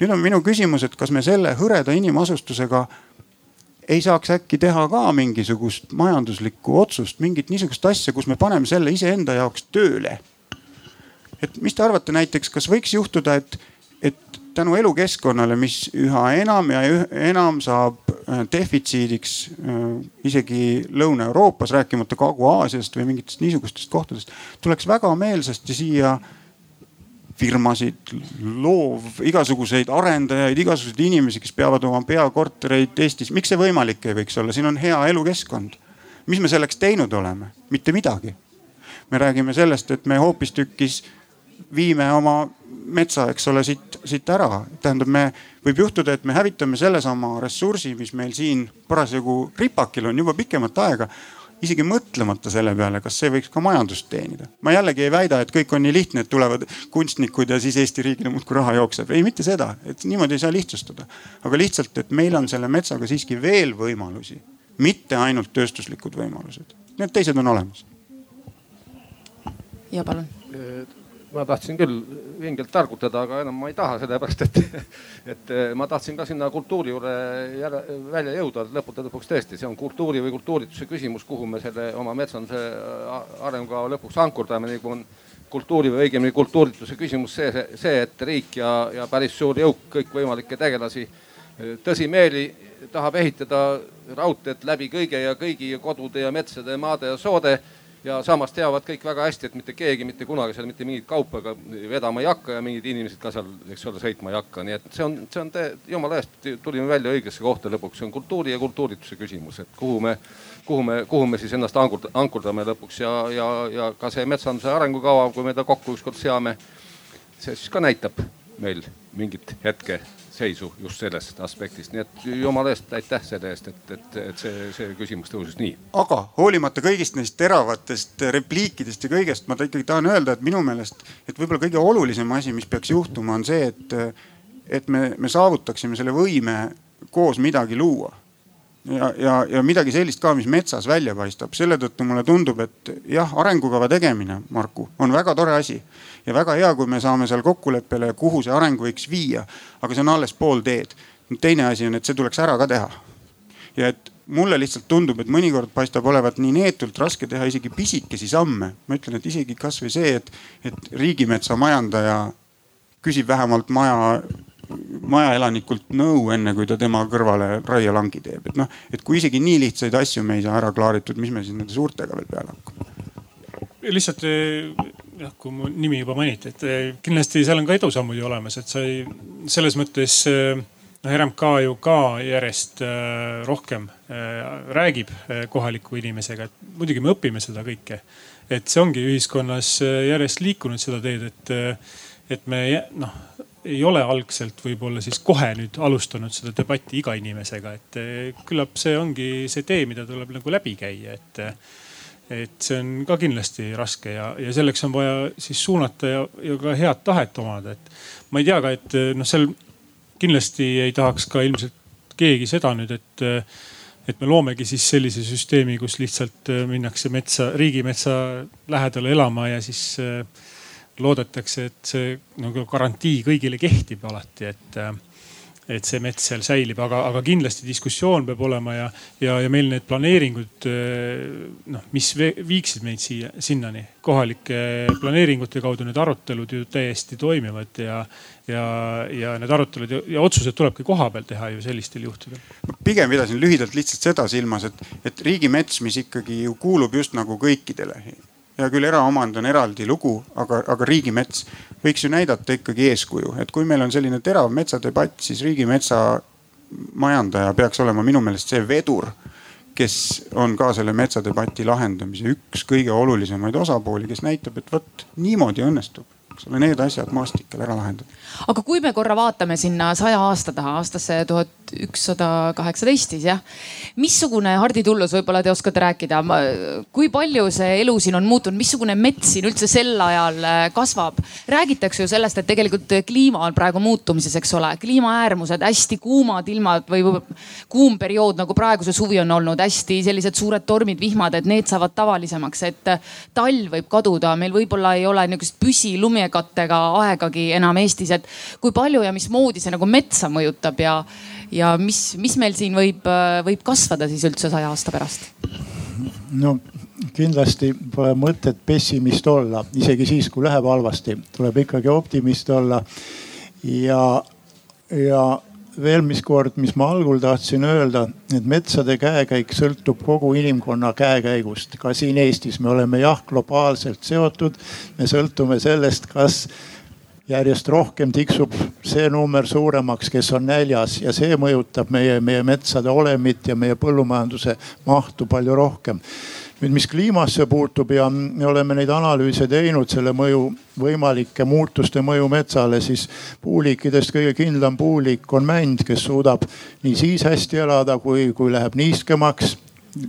nüüd on minu küsimus, et kas me selle hõreda inimasustusega ei saaks äkki teha ka mingisugust majanduslikku otsust, mingit niisugust asja, kus me paneme selle iseenda jaoks tööle et mis te arvate näiteks, kas võiks juhtuda, et, et tänu elukeskkonnale, mis üha enam ja üha enam saab äh, defitsiidiks äh, isegi Lõuna-Euroopas, rääkimata Kagu-Aasiast või mingitest niisugustest kohtadest, tuleks väga meelsasti siia firmasid, loov, igasuguseid arendajaid, igasuguseid inimesi, kes peavad oma peakortereid Eestis. miks see võimalik ei võiks olla, siin on hea elukeskkond. mis me selleks teinud oleme? mitte midagi. me räägime sellest, et me hoopistükkis viime oma metsa, eks ole, siit, siit ära. tähendab, me, võib juhtuda, et me hävitame sellesama ressursi, mis meil siin parasjagu ripakil on juba pikemat aega. isegi mõtlemata selle peale, kas see võiks ka majandust teenida. ma jällegi ei väida, et kõik on nii lihtne, et tulevad kunstnikud ja siis Eesti riigile muudkui raha jookseb. ei, mitte seda, et niimoodi ei saa lihtsustada. aga lihtsalt, et meil on selle metsaga siiski veel võimalusi, mitte ainult tööstuslikud võimalused. Need teised on olemas. ja palun ma tahtsin küll vingelt targutada, aga enam ma ei taha, sellepärast et, et ma tahtsin ka sinna kultuuri juurde jälle välja jõuda. lõppude lõpuks tõesti, see on kultuuri või kultuurituse küsimus, kuhu me selle oma metsanduse arengukava lõpuks ankurdame, nagu on kultuuri või õigemini kultuurituse küsimus see, see, see, et riik ja, ja päris suur jõuk kõikvõimalikke tegelasi tõsimeeli tahab ehitada raudteed läbi kõige ja kõigi kodude ja metsade, maade ja soode ja samas teavad kõik väga hästi, et mitte keegi mitte kunagi seal mitte mingit kaupa ka vedama ei hakka ja mingid inimesed ka seal, eks ole, sõitma ei hakka, nii et see on, see on jumala eest tulime välja õigesse kohta lõpuks, see on kultuuri ja kultuurituse küsimus, et kuhu me, kuhu me, kuhu me siis ennast ankurdame lõpuks. Ja, ja, ja ka see metsanduse arengukava, kui me ta kokku ükskord seame, see siis ka näitab meil mingit hetke seisu just sellest aspektist, nii et jumala eest aitäh selle eest, et, et, et see, see küsimus tõusis nii. aga hoolimata kõigist neist teravatest repliikidest ja kõigest, ma ikkagi tahan öelda, et minu meelest, et võib-olla kõige olulisem asi, mis peaks juhtuma, on see, et, et me, me saavutaksime selle võime koos midagi luua ja, ja, ja midagi sellist ka, mis metsas välja paistab. selle tõttu mulle tundub, et jah, arengukava tegemine, Marku, on väga tore asi ja väga hea, kui me saame seal kokkuleppele, kuhu see areng võiks viia. aga see on alles pool teed. teine asi on, et see tuleks ära ka teha. ja et mulle lihtsalt tundub, et mõnikord paistab olevat nii neetult raske teha isegi pisikesi samme. ma ütlen, et isegi kasvõi see, et, et riigimetsa majandaja küsib vähemalt maja majaelanikult nõu, enne kui ta tema kõrvale raielangi teeb, et noh, et kui isegi nii lihtsaid asju me ei saa ära klaaritud, mis me siis nende suurtega veel peale hakkame? lihtsalt jah, kui mu nimi juba mainiti, et eh, kindlasti seal on ka edusammud ju olemas, et sa ei, selles mõttes eh, noh, RMK ju ka järjest eh, rohkem räägib kohaliku inimesega, et muidugi me õpime seda kõike. et see ongi ühiskonnas järjest liikunud seda teed, et, et me noh ei ole algselt võib-olla siis kohe nüüd alustanud seda debatti iga inimesega, et küllap see ongi see tee, mida tuleb nagu läbi käia, et et see on ka kindlasti raske ja, ja selleks on vaja siis suunata ja, ja ka head tahet omada, et ma ei tea ka, et noh, seal kindlasti ei tahaks ka ilmselt keegi seda nüüd, et, et me loomegi siis sellise süsteemi, kus lihtsalt minnakse metsa, riigimetsa lähedale elama ja siis loodetakse, et see nagu garantii kõigile kehtib alati, et et see mets seal säilib, aga, aga kindlasti diskussioon peab olema ja, ja, ja meil need planeeringud noh, mis viiksid meid siia, sinnani. kohalike planeeringute kaudu need arutelud ju täiesti toimivad ja, ja, ja need arutelud ja, ja otsused tulebki kohapeal teha ju sellistel juhtudel. pigem pidasin lühidalt lihtsalt seda silmas, et, et riigimets, mis ikkagi ju kuulub just nagu kõikidele hea küll, eraomand on eraldi lugu, aga, aga riigimets võiks ju näidata ikkagi eeskuju, et kui meil on selline terav metsadebatt, siis riigimetsa majandaja peaks olema minu meelest see vedur, kes on ka selle metsadebati lahendamise üks kõige olulisemaid osapooli, kes näitab, et vot niimoodi õnnestub eks ole, need asjad maastikel ära lahendada. aga kui me korra vaatame sinna saja aasta taha, aastasse tuhat ükssada kaheksateist siis jah. missugune Hardi Tullus, võib-olla te oskate rääkida, kui palju see elu siin on muutunud, missugune mets siin üldse sel ajal äh, kasvab? räägitakse ju sellest, et tegelikult kliima on praegu muutumises, eks ole, kliimaäärmused, hästi kuumad ilmad või kuum periood nagu praegu see suvi on olnud, hästi sellised suured tormid, vihmad, et need saavad tavalisemaks, et talv võib kaduda, meil võib-olla ei ole niisugust püsilumekattega aegagi enam Eestis, et kui palju ja mismoodi see nagu metsa mõjutab ja ja mis, mis meil siin võib, võib kasvada siis üldse saja aasta pärast? no kindlasti pole mõtet pessimist olla, isegi siis, kui läheb halvasti, tuleb ikkagi optimist olla. ja, ja veel mis kord, mis ma algul tahtsin öelda, et metsade käekäik sõltub kogu inimkonna käekäigust. ka siin Eestis me oleme jah globaalselt seotud, me sõltume sellest, kas järjest rohkem tiksub see number suuremaks, kes on näljas ja see mõjutab meie, meie metsade olemit ja meie põllumajanduse mahtu palju rohkem. Nüüd, mis kliimasse puutub ja me oleme neid analüüse teinud selle mõju, võimalike muutuste mõju metsale, siis puuliikidest kõige kindlam puuliik on mänd, kes suudab nii siis hästi elada, kui, kui läheb niiskemaks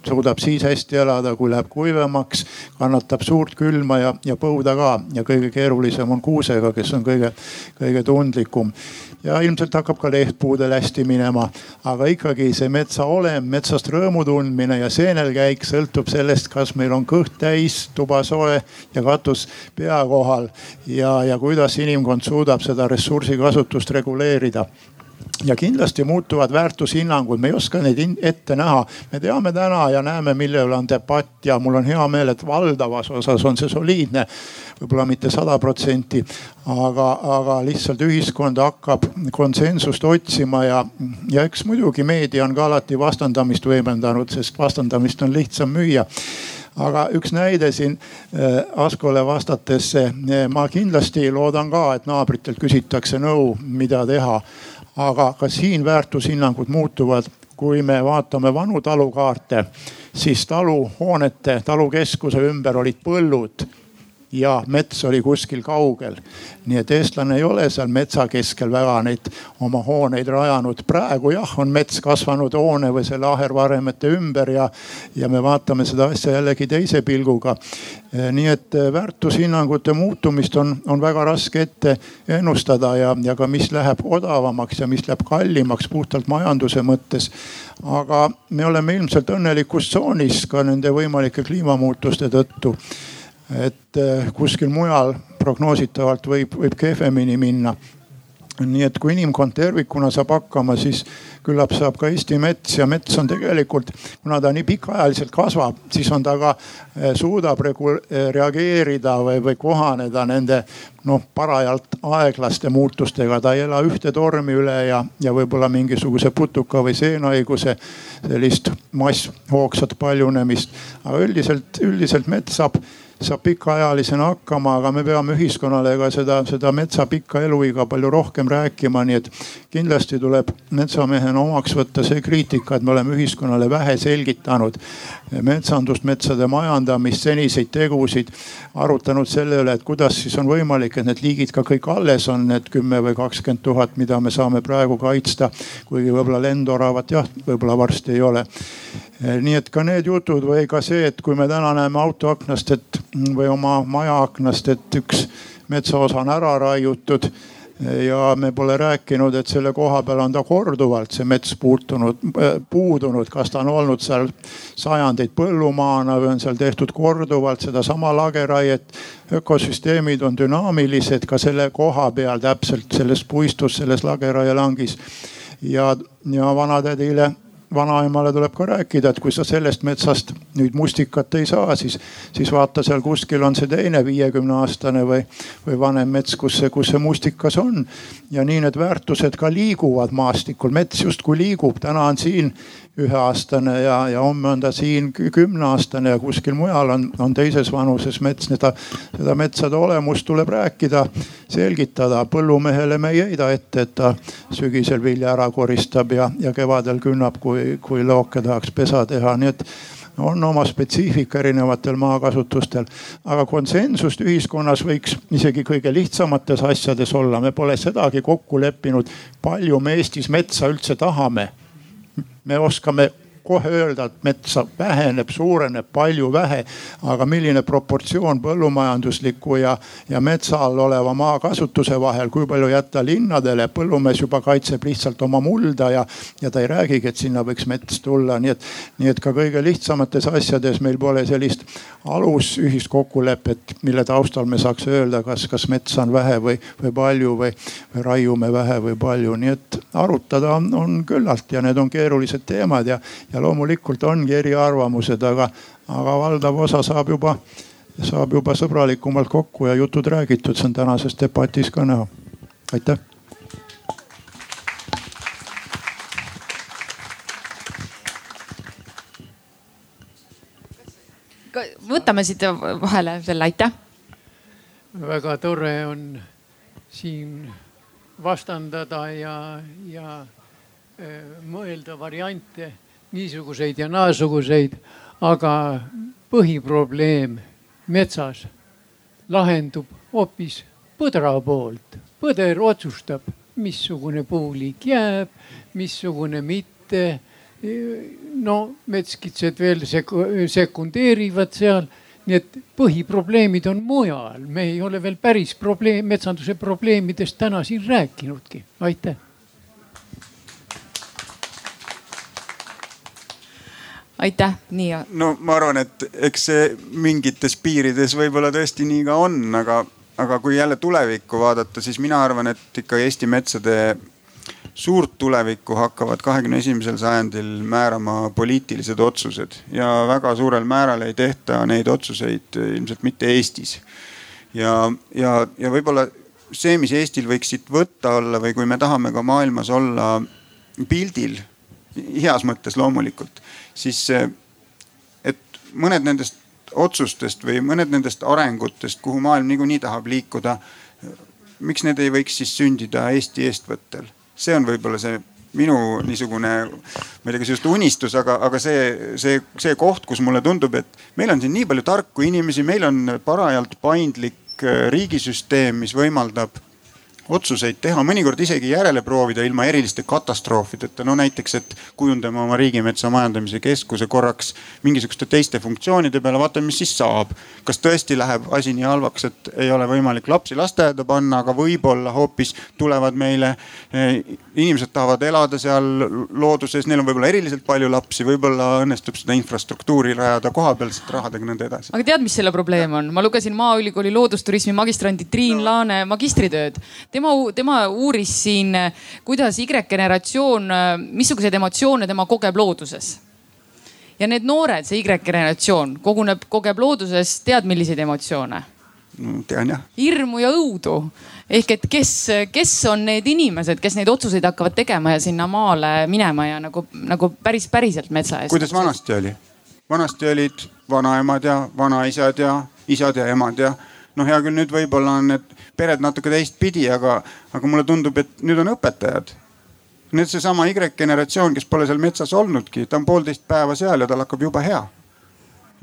suudab siis hästi elada, kui läheb kuivemaks, kannatab suurt külma ja, ja põuda ka. Ja kõige keerulisem on kuusega, kes on kõige, kõige tundlikum. Ja ilmselt hakkab ka lehtpuudel hästi minema. aga ikkagi see metsa olem, metsast rõõmu tundmine ja seenelkäik sõltub sellest, kas meil on kõht täis, tuba soe ja katus pea kohal. Ja, ja kuidas inimkond suudab seda ressursikasutust reguleerida ja kindlasti muutuvad väärtushinnangud, me ei oska neid ette näha. me teame täna ja näeme, mille üle on debatt ja mul on hea meel, et valdavas osas on see soliidne. võib-olla mitte sada protsenti, aga, aga lihtsalt ühiskond hakkab konsensust otsima ja, ja eks muidugi meedia on ka alati vastandamist võimendanud, sest vastandamist on lihtsam müüa aga üks näide siin äh, Askole vastates, ma kindlasti loodan ka, et naabritelt küsitakse nõu, mida teha aga ka siin väärtushinnangud muutuvad. kui me vaatame vanu talukaarte, siis taluhoonete, talukeskuse ümber olid põllud ja mets oli kuskil kaugel. nii et eestlane ei ole seal metsa keskel väga neid oma hooneid rajanud. praegu jah, on mets kasvanud hoone või selle ahervaremete ümber ja, ja me vaatame seda asja jällegi teise pilguga. Eh, nii et eh, väärtushinnangute muutumist on, on väga raske ette ennustada ja, ja ka mis läheb odavamaks ja mis läheb kallimaks puhtalt majanduse mõttes. aga me oleme ilmselt õnnelikus tsoonis ka nende võimalike kliimamuutuste tõttu et eh, kuskil mujal prognoositavalt võib, võib kehvemini minna. nii et kui inimkond tervikuna saab hakkama, siis küllap saab ka Eesti mets ja mets on tegelikult, kuna ta nii pikaajaliselt kasvab, siis on ta ka, eh, suudab eh, reageerida või, või kohaneda nende noh, parajalt aeglaste muutustega. ta ei ela ühte tormi üle ja, ja võib-olla mingisuguse putuka või seenhaiguse sellist masshoogsat paljunemist. aga üldiselt, üldiselt mets saab saab pikaajalisena hakkama, aga me peame ühiskonnale ka seda, seda metsa pikka eluiga palju rohkem rääkima, nii et kindlasti tuleb metsamehena omaks võtta see kriitika, et me oleme ühiskonnale vähe selgitanud metsandust, metsade majandamist, seniseid tegusid. arutanud selle üle, et kuidas siis on võimalik, et need liigid ka kõik alles on, need kümme või kakskümmend tuhat, mida me saame praegu kaitsta. kuigi võib-olla lendoravat jah, võib-olla varsti ei ole nii et ka need jutud või ka see, et kui me täna näeme auto aknast, et või oma maja aknast, et üks metsaosa on ära raiutud eh, ja me pole rääkinud, et selle koha peal on ta korduvalt see mets puutunud, eh, puudunud, kas ta on olnud seal sajandeid põllumaana või on seal tehtud korduvalt sedasama lageraiet. ökosüsteemid on dünaamilised ka selle koha peal täpselt selles puistus, selles lageraielangis ja, ja vanatädile vanaemale tuleb ka rääkida, et kui sa sellest metsast nüüd mustikat ei saa, siis, siis vaata seal kuskil on see teine viiekümne aastane või, või vanem mets, kus see, kus see mustikas on. ja nii need väärtused ka liiguvad maastikul, mets justkui liigub, täna on siin üheaastane ja, ja homme on ta siin kümneaastane ja kuskil mujal on, on teises vanuses mets. seda, seda metsade olemust tuleb rääkida, selgitada. põllumehele me ei heida ette, et ta sügisel vilja ära koristab ja, ja kevadel künnab, kui, kui looke tahaks pesa teha, nii et on oma spetsiifika erinevatel maakasutustel. aga konsensust ühiskonnas võiks isegi kõige lihtsamates asjades olla. me pole sedagi kokku leppinud, palju me Eestis metsa üldse tahame me oskame kohe öelda, et metsa väheneb, suureneb palju vähe. aga milline proportsioon põllumajandusliku ja, ja metsa all oleva maakasutuse vahel, kui palju jätta linnadele, põllumees juba kaitseb lihtsalt oma mulda ja, ja ta ei räägigi, et sinna võiks mets tulla, nii et, nii et ka kõige lihtsamates asjades meil pole sellist alusühist kokkulepet, mille taustal me saaks öelda, kas, kas metsa on vähe või, või palju või, või raiume vähe või palju, nii et arutada on, on küllalt ja need on keerulised teemad ja ja loomulikult ongi eriarvamused, aga, aga valdav osa saab juba, saab juba sõbralikumalt kokku ja jutud räägitud, see on tänases debatis ka näha. aitäh. võtame siit vahele selle, aitäh. väga tore on siin vastandada ja, ja äh, mõelda variante niisuguseid ja naasuguseid, aga põhiprobleem metsas lahendub hoopis põdra poolt. põder otsustab, missugune puuliik jääb, missugune mitte. no metskitsed veel sekundeerivad seal nii et põhiprobleemid on mujal, me ei ole veel päris probleem, metsanduse probleemidest täna siin rääkinudki, aitäh. Aitäh, nii. no ma arvan, et eks see mingites piirides võib-olla tõesti nii ka on, aga, aga kui jälle tulevikku vaadata, siis mina arvan, et ikka Eesti metsade suurt tulevikku hakkavad kahekümne esimesel sajandil määrama poliitilised otsused ja väga suurel määral ei tehta neid otsuseid ilmselt mitte Eestis. ja, ja, ja võib-olla see, mis Eestil võiks siit võtta olla või kui me tahame ka maailmas olla pildil, heas mõttes loomulikult, siis et mõned nendest otsustest või mõned nendest arengutest, kuhu maailm niikuinii tahab liikuda. miks need ei võiks siis sündida Eesti eestvõttel see on võib-olla see minu niisugune, ma ei tea, kas just unistus, aga, aga see, see, see koht, kus mulle tundub, et meil on siin nii palju tarku inimesi, meil on parajalt paindlik äh, riigisüsteem, mis võimaldab otsuseid teha, mõnikord isegi järele proovida ilma eriliste katastroofideta. no näiteks, et kujundame oma riigimetsa majandamise keskuse korraks mingisuguste teiste funktsioonide peale, vaatame, mis siis saab. kas tõesti läheb asi nii halvaks, et ei ole võimalik lapsi lasteaeda panna, aga võib-olla hoopis tulevad meile eh, inimesed tahavad elada seal looduses, neil on võib-olla eriliselt palju lapsi, võib-olla õnnestub seda infrastruktuuri rajada kohapealsete rahadega, nõnda edasi. aga tead, mis selle probleem on? ma lugesin Maaülikooli loodusturismi magistrandi Triin no. Laane magistritööd tema, tema uuris siin, kuidas Y-generatsioon, missuguseid emotsioone tema kogeb looduses. ja need noored, see Y-generatsioon koguneb, kogeb looduses, tead, milliseid emotsioone? tean jah. hirmu ja õudu ehk et kes, kes on need inimesed, kes neid otsuseid hakkavad tegema ja sinna maale minema ja nagu, nagu päris, päriselt metsa eest. kuidas vanasti oli? vanasti olid vanaemad ja vanaisad ja isad ja emad ja noh, hea küll, nüüd võib-olla on need pered natuke teistpidi, aga, aga mulle tundub, et nüüd on õpetajad. nüüd seesama Y-generatsioon, kes pole seal metsas olnudki, ta on poolteist päeva seal ja tal hakkab jube hea.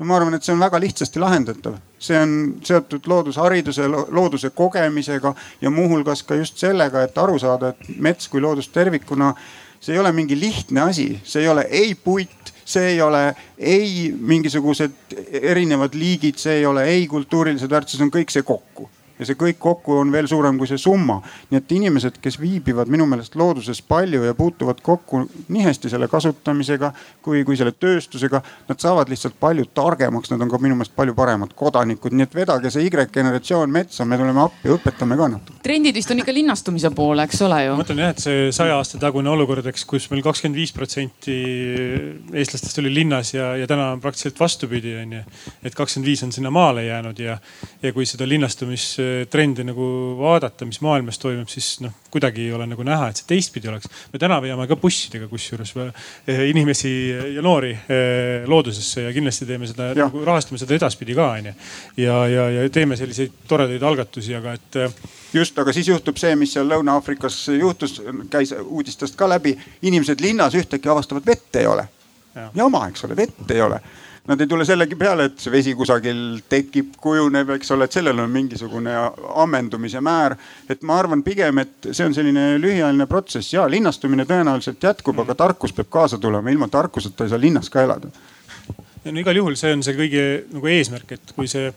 ma arvan, et see on väga lihtsasti lahendatav, see on seotud loodushariduse, looduse kogemisega ja muuhulgas ka just sellega, et aru saada, et mets kui loodus tervikuna, see ei ole mingi lihtne asi, see ei ole ei puit see ei ole ei mingisugused erinevad liigid, see ei ole ei kultuurilised väärtused, on kõik see kokku ja see kõik kokku on veel suurem kui see summa. nii et inimesed, kes viibivad minu meelest looduses palju ja puutuvad kokku nii hästi selle kasutamisega kui, kui selle tööstusega, nad saavad lihtsalt palju targemaks, nad on ka minu meelest palju paremad kodanikud, nii et vedage see Y-generatsioon metsa, me tuleme appi, õpetame ka natuke. trendid vist on ikka linnastumise poole, eks ole ju? ma mõtlen jah, et see saja aasta tagune olukord, eks, kus meil kakskümmend viis protsenti eestlastest oli linnas ja, ja täna on praktiliselt vastupidi, onju. et kakskümmend viis on sinna maale jäänud ja, ja kui seda linnastumis trendi nagu vaadata, mis maailmas toimub, siis noh, kuidagi ei ole nagu näha, et see teistpidi oleks. me täna veame ka bussidega kusjuures eh, inimesi ja noori eh, loodusesse ja kindlasti teeme seda, nagu rahastame seda edaspidi ka onju. ja, ja, ja teeme selliseid toredaid algatusi, aga et. Eh, just, aga siis juhtub see, mis seal Lõuna-Aafrikas juhtus, käis uudistest ka läbi, inimesed linnas ühtäkki avastavad, vett ei ole. jama, eks ole, vett ei ole nad ei tule sellegi peale, et see vesi kusagil tekib, kujuneb, eks ole, et sellel on mingisugune ammendumise määr. et ma arvan pigem, et see on selline lühiajaline protsess. Ja linnastumine tõenäoliselt jätkub, aga tarkus peab kaasa tulema, ilma tarkuseta ei saa linnas ka elada no igal juhul see on see kõige nagu eesmärk, et kui see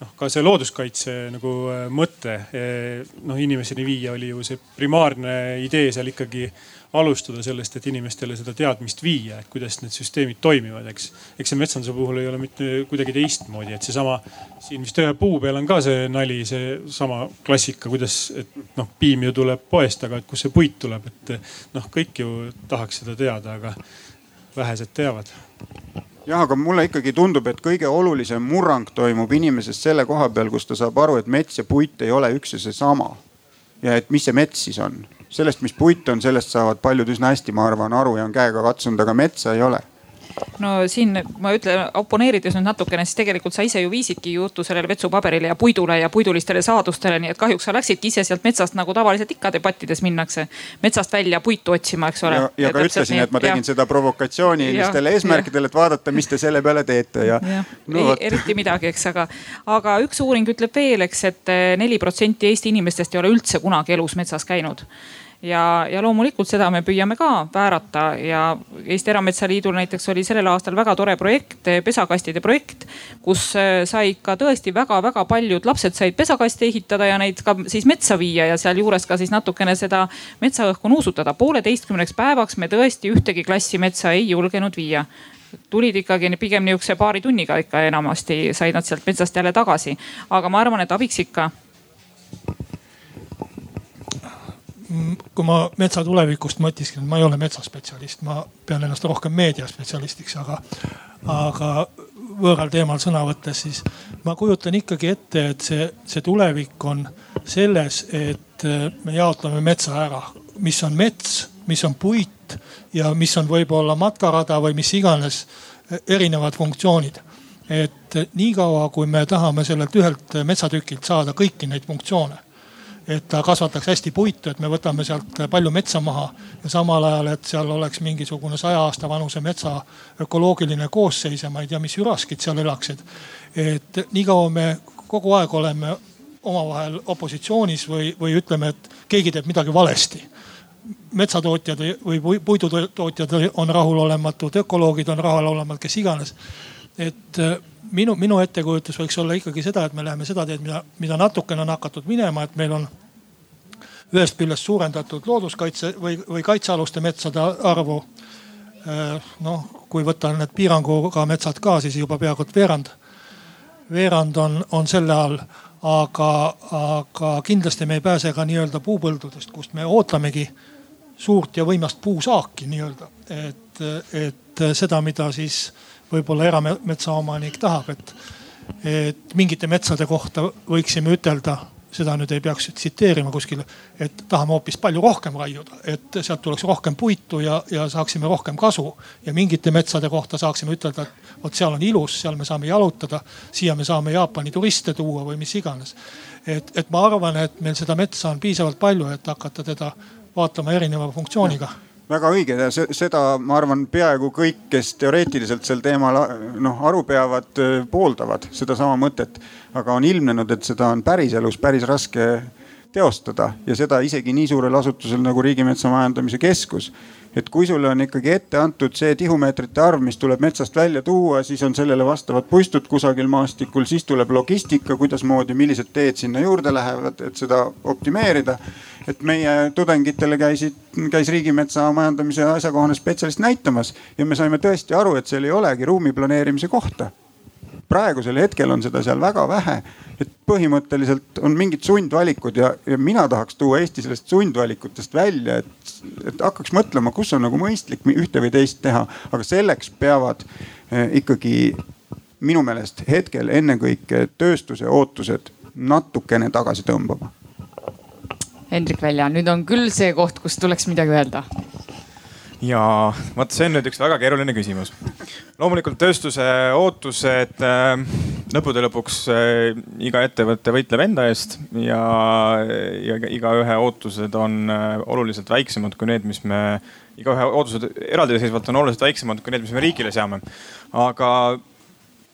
noh, ka see looduskaitse nagu äh, mõte eh, noh inimeseni viia, oli ju see primaarne idee seal ikkagi alustada sellest, et inimestele seda teadmist viia, et kuidas need süsteemid toimivad, eks. eks see metsanduse puhul ei ole mitte kuidagi teistmoodi, et seesama siin vist ühe puu peal on ka see nali, seesama klassika, kuidas, et noh, piim ju tuleb poest, aga et kust see puit tuleb, et noh, kõik ju tahaks seda teada, aga vähesed teavad jah, aga mulle ikkagi tundub, et kõige olulisem murrang toimub inimesest selle koha peal, kus ta saab aru, et mets ja puit ei ole üks ja seesama. ja et mis see mets siis on sellest, mis puit on, sellest saavad paljud üsna hästi, ma arvan, aru ja on käega katsunud, aga metsa ei ole no siin ma ütlen, oponeerides nüüd natukene, siis tegelikult sa ise ju viisidki juttu sellele vetsupaberile ja puidule ja puidulistele saadustele, nii et kahjuks sa läksidki ise sealt metsast nagu tavaliselt ikka debattides minnakse metsast välja puitu otsima, eks ole. ja, ja, ja ka ütlesin, et ma tegin ja. seda provokatsioonilistel eesmärkidel, et vaadata, mis te selle peale teete ja, ja. No, ei, eriti midagi, eks, aga, aga üks uuring ütleb veel, eks, et neli protsenti Eesti inimestest ei ole üldse kunagi elus metsas käinud ja, ja loomulikult seda me püüame ka väärata ja Eesti Erametsaliidul näiteks oli sellel aastal väga tore projekt, pesakastide projekt, kus sai ikka tõesti väga-väga paljud lapsed said pesakasti ehitada ja neid ka siis metsa viia ja sealjuures ka siis natukene seda metsaõhku nuusutada. pooleteistkümneks päevaks me tõesti ühtegi klassi metsa ei julgenud viia tulid ikkagi pigem nihukese paari tunniga ikka enamasti said nad sealt metsast jälle tagasi. aga ma arvan, et abiks ikka kui ma metsa tulevikust mõtisklen, ma ei ole metsaspetsialist, ma pean ennast rohkem meediaspetsialistiks, aga, aga võõral teemal sõna võttes, siis ma kujutan ikkagi ette, et see, see tulevik on selles, et me jaotame metsa ära, mis on mets, mis on puit ja mis on võib-olla matkarada või mis iganes erinevad funktsioonid. Et niikaua, kui me tahame sellelt ühelt metsatükilt saada kõiki neid funktsioone et ta kasvataks hästi puitu, et me võtame sealt palju metsa maha ja samal ajal, et seal oleks mingisugune saja aasta vanuse metsa ökoloogiline koosseis ja ma ei tea, mis üraskid seal elaksid. et niikaua me kogu aeg oleme omavahel opositsioonis või, või ütleme, et keegi teeb midagi valesti metsatootjad või puidutootjad on rahulolematud, ökoloogid on rahulolematud, kes iganes. Et minu, minu ettekujutus võiks olla ikkagi seda, et me läheme seda teed, mida, mida natukene on hakatud minema, et meil on ühest küljest suurendatud looduskaitse või, või kaitsealuste metsade arvu. Äh, noh, kui võtta need piiranguga metsad ka, siis juba peaaegu et veerand, veerand on, on selle all. aga, aga kindlasti me ei pääse ka nii-öelda puupõldudest, kust me ootamegi suurt ja võimast puusaaki nii-öelda, et, et seda, mida siis võib-olla erametsaomanik tahab, et, et mingite metsade kohta võiksime ütelda, seda nüüd ei peaks tsiteerima kuskil, et tahame hoopis palju rohkem raiuda, et sealt tuleks rohkem puitu ja, ja saaksime rohkem kasu. ja mingite metsade kohta saaksime ütelda, et vot seal on ilus, seal me saame jalutada, siia me saame Jaapani turiste tuua või mis iganes. et, et ma arvan, et meil seda metsa on piisavalt palju, et hakata teda vaatama erineva funktsiooniga väga õige. Ja seda ma arvan, peaaegu kõik, kes teoreetiliselt sel teemal noh aru peavad, pooldavad sedasama mõtet. aga on ilmnenud, et seda on päriselus päris raske teostada. Ja seda isegi nii suurel asutusel nagu Riigimetsa Majandamise Keskus et kui sulle on ikkagi ette antud see tihumeetrite arv, mis tuleb metsast välja tuua, siis on sellele vastavad puistud kusagil maastikul, siis tuleb logistika, kuidasmoodi, millised teed sinna juurde lähevad, et seda optimeerida. et meie tudengitele käisid, käis Riigimetsa Majandamise asjakohane spetsialist näitamas ja me saime tõesti aru, et seal ei olegi ruumi planeerimise kohta praegusel hetkel on seda seal väga vähe. et põhimõtteliselt on mingid sundvalikud ja, ja mina tahaks tuua Eesti sellest sundvalikutest välja, et, et hakkaks mõtlema, kus on nagu mõistlik ühte või teist teha, aga selleks peavad eh, ikkagi minu meelest hetkel ennekõike tööstuse ootused natukene tagasi tõmbama. Hendrik Välja, nüüd on küll see koht, kus tuleks midagi öelda ja vot see on nüüd üks väga keeruline küsimus. loomulikult tööstuse ootused äh, lõppude lõpuks äh, iga ettevõte võitleb enda eest ja, ja igaühe ootused on äh, oluliselt väiksemad kui need, mis me, igaühe ootused eraldiseisvalt on oluliselt väiksemad kui need, mis me riigile seame. aga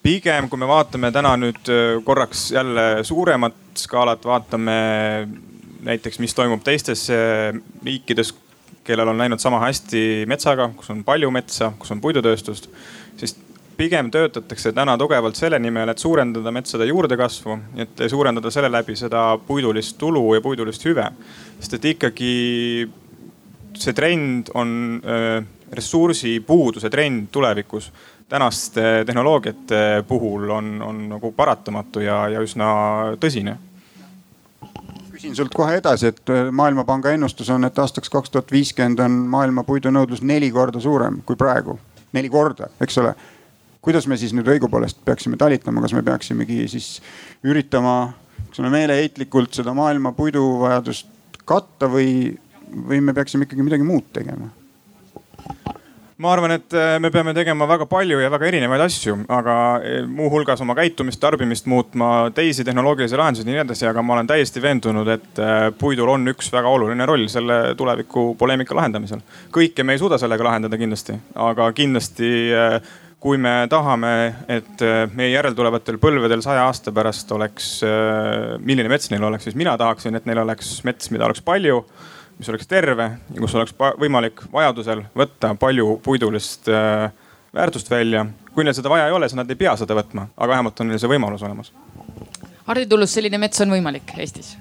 pigem, kui me vaatame täna nüüd korraks jälle suuremat skaalat, vaatame näiteks, mis toimub teistes riikides kellel on läinud sama hästi metsaga, kus on palju metsa, kus on puidutööstust, siis pigem töötatakse täna tugevalt selle nimel, et suurendada metsade juurdekasvu, et suurendada selle läbi seda puidulist tulu ja puidulist hüve. sest et ikkagi see trend on ressursipuuduse trend tulevikus tänaste tehnoloogiate puhul on, on nagu paratamatu ja, ja üsna tõsine küsin sult kohe edasi, et äh, Maailmapanga ennustus on, et aastaks kaks tuhat viiskümmend on maailma puidunõudlus neli korda suurem kui praegu, neli korda, eks ole. kuidas me siis nüüd õigupoolest peaksime talitama, kas me peaksimegi siis üritama, eks ole, meeleheitlikult seda maailma puiduvajadust katta või, või me peaksime ikkagi midagi muud tegema? Ma arvan, et äh, me peame tegema väga palju ja väga erinevaid asju, aga äh, muuhulgas oma käitumist, tarbimist muutma, teisi tehnoloogilisi lahendusi ja nii edasi, aga ma olen täiesti veendunud, et äh, puidul on üks väga oluline roll selle tuleviku poleemika lahendamisel. kõike me ei suuda sellega lahendada kindlasti, aga kindlasti kui me tahame, et meie järeltulevatel põlvedel saja aasta pärast oleks, milline mets neil oleks, siis mina tahaksin, et neil oleks mets, mida oleks palju mis oleks terve ja kus oleks võimalik vajadusel võtta palju puidulist äh, väärtust välja. kui neil seda vaja ei ole, siis nad ei pea seda võtma, aga vähemalt on neil see võimalus olemas. Hardi Tullus, selline mets on võimalik Eestis?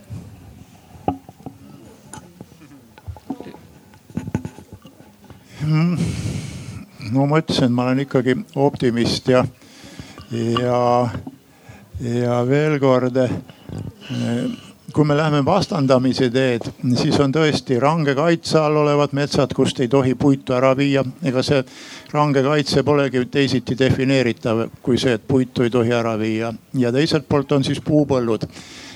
no ma ütlesin, et ma olen ikkagi optimist ja, ja, ja veel kord kui me läheme vastandamise teed, siis on tõesti range kaitse all olevad metsad, kust ei tohi puitu ära viia. ega see range kaitse polegi teisiti defineeritav kui see, et puitu ei tohi ära viia. ja teiselt poolt on siis puupõllud.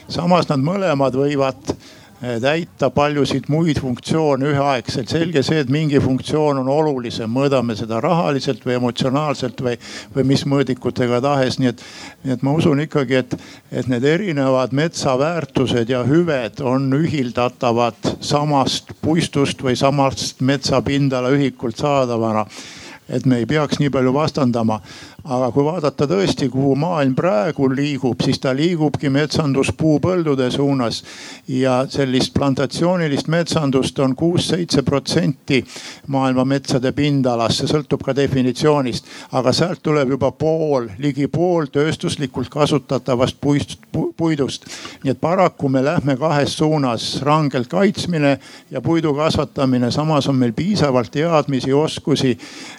samas nad mõlemad võivad täita paljusid muid funktsioone üheaegselt. selge see, et mingi funktsioon on olulisem, mõõdame seda rahaliselt või emotsionaalselt või, või mis mõõdikutega tahes, nii et, nii et ma usun ikkagi, et, et need erinevad metsaväärtused ja hüved on ühildatavad samast puistust või samast metsapindala ühikult saadavana et me ei peaks nii palju vastandama. Aga kui vaadata tõesti, kuhu maailm praegu liigub, siis ta liigubki metsandus puupõldude suunas ja sellist plantatsioonilist metsandust on kuus-seitse protsenti maailma metsade pindalast, see sõltub ka definitsioonist. aga sealt tuleb juba pool, ligi pool tööstuslikult kasutatavast puist, puidust. nii et paraku me lähme kahes suunas, rangelt kaitsmine ja puidu kasvatamine. samas on meil piisavalt teadmisi, oskusi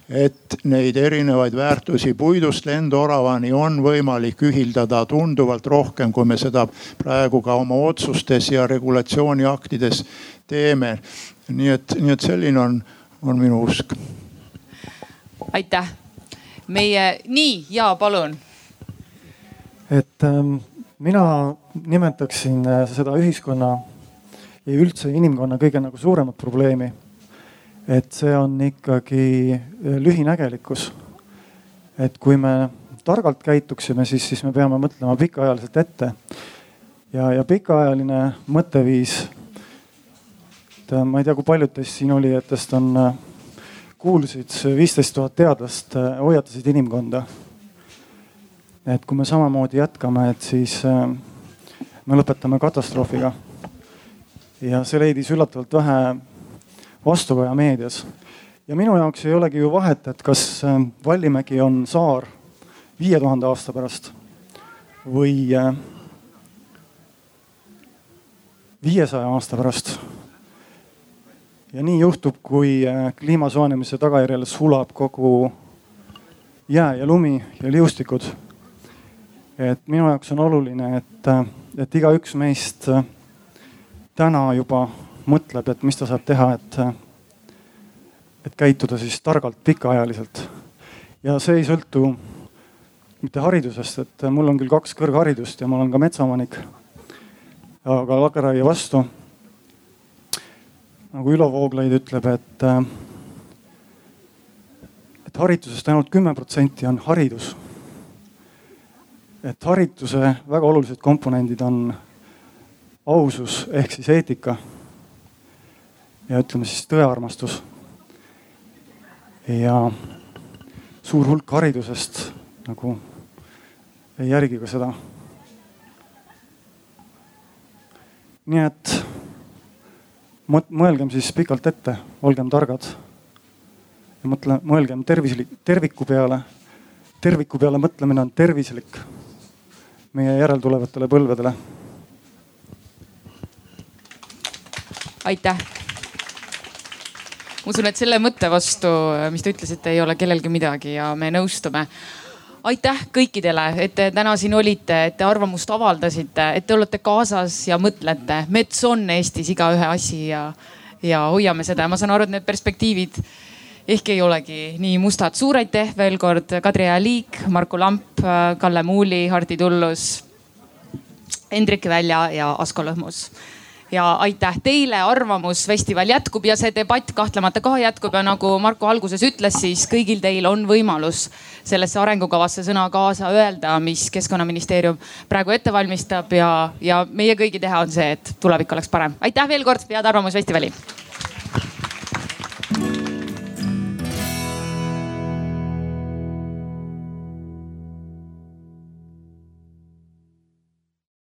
et neid erinevaid väärtusi puidust lendoravani on võimalik ühildada tunduvalt rohkem, kui me seda praegu ka oma otsustes ja regulatsiooniaktides teeme. nii et, nii et selline on, on minu usk. aitäh, meie, nii ja palun. et ähm, mina nimetaksin äh, seda ühiskonna ja üldse inimkonna kõige nagu suuremat probleemi et see on ikkagi eh, lühinägelikkus. et kui me targalt käituksime, siis, siis me peame mõtlema pikaajaliselt ette. ja, ja pikaajaline mõtteviis. et eh, ma ei tea, kui paljud teist siin olijatest on eh, kuulsid, viisteist tuhat teadlast hoiatasid inimkonda. et kui me samamoodi jätkame, et siis me lõpetame katastroofiga. ja see leidis üllatavalt vähe vastukaja meedias. ja minu jaoks ei olegi ju vahet, et kas äh, Vallimägi on saar viie tuhande aasta pärast või äh, viiesaja aasta pärast. ja nii juhtub, kui äh, kliima soojenemise tagajärjel sulab kogu jää ja lumi ja liustikud. et minu jaoks on oluline, et, et igaüks meist täna juba mõtleb, et mis ta saab teha, et, et käituda siis targalt pikaajaliselt. ja see ei sõltu mitte haridusest, et mul on küll kaks kõrgharidust ja ma olen ka metsaomanik. aga lageraie vastu. nagu Ülo Vooglaid ütleb, et, et haritusest ainult kümme protsenti on haridus. et harituse väga olulised komponendid on ausus ehk siis eetika ja ütleme siis tõearmastus. ja suur hulk haridusest nagu ei järgi ka seda. nii et mõelgem siis pikalt ette, olgem targad. ja mõtle, mõelgem tervislik, terviku peale. terviku peale mõtlemine on tervislik meie järeltulevatele põlvedele. aitäh ma usun, et selle mõtte vastu, mis te ütlesite, ei ole kellelgi midagi ja me nõustume aitäh kõikidele, et te täna siin olite, et te arvamust avaldasite, et te olete kaasas ja mõtlete. mets on Eestis igaühe asi ja, ja hoiame seda ja ma saan aru, et need perspektiivid ehk ei olegi nii mustad. suur aitäh veel kord Kadri Liik, Marku Lamp, Kalle Muuli, Hardi Tullus, Hendrik Välja ja Asko Lõhmus ja aitäh teile, Arvamusfestival jätkub ja see debatt kahtlemata ka jätkub. Ja nagu Marko alguses ütles, siis kõigil teil on võimalus sellesse arengukavasse sõna kaasa öelda, mis keskkonnaministeerium praegu ette valmistab. Ja, ja meie kõigi teha on see, et tulevik oleks parem. aitäh veel kord, head Arvamusfestivali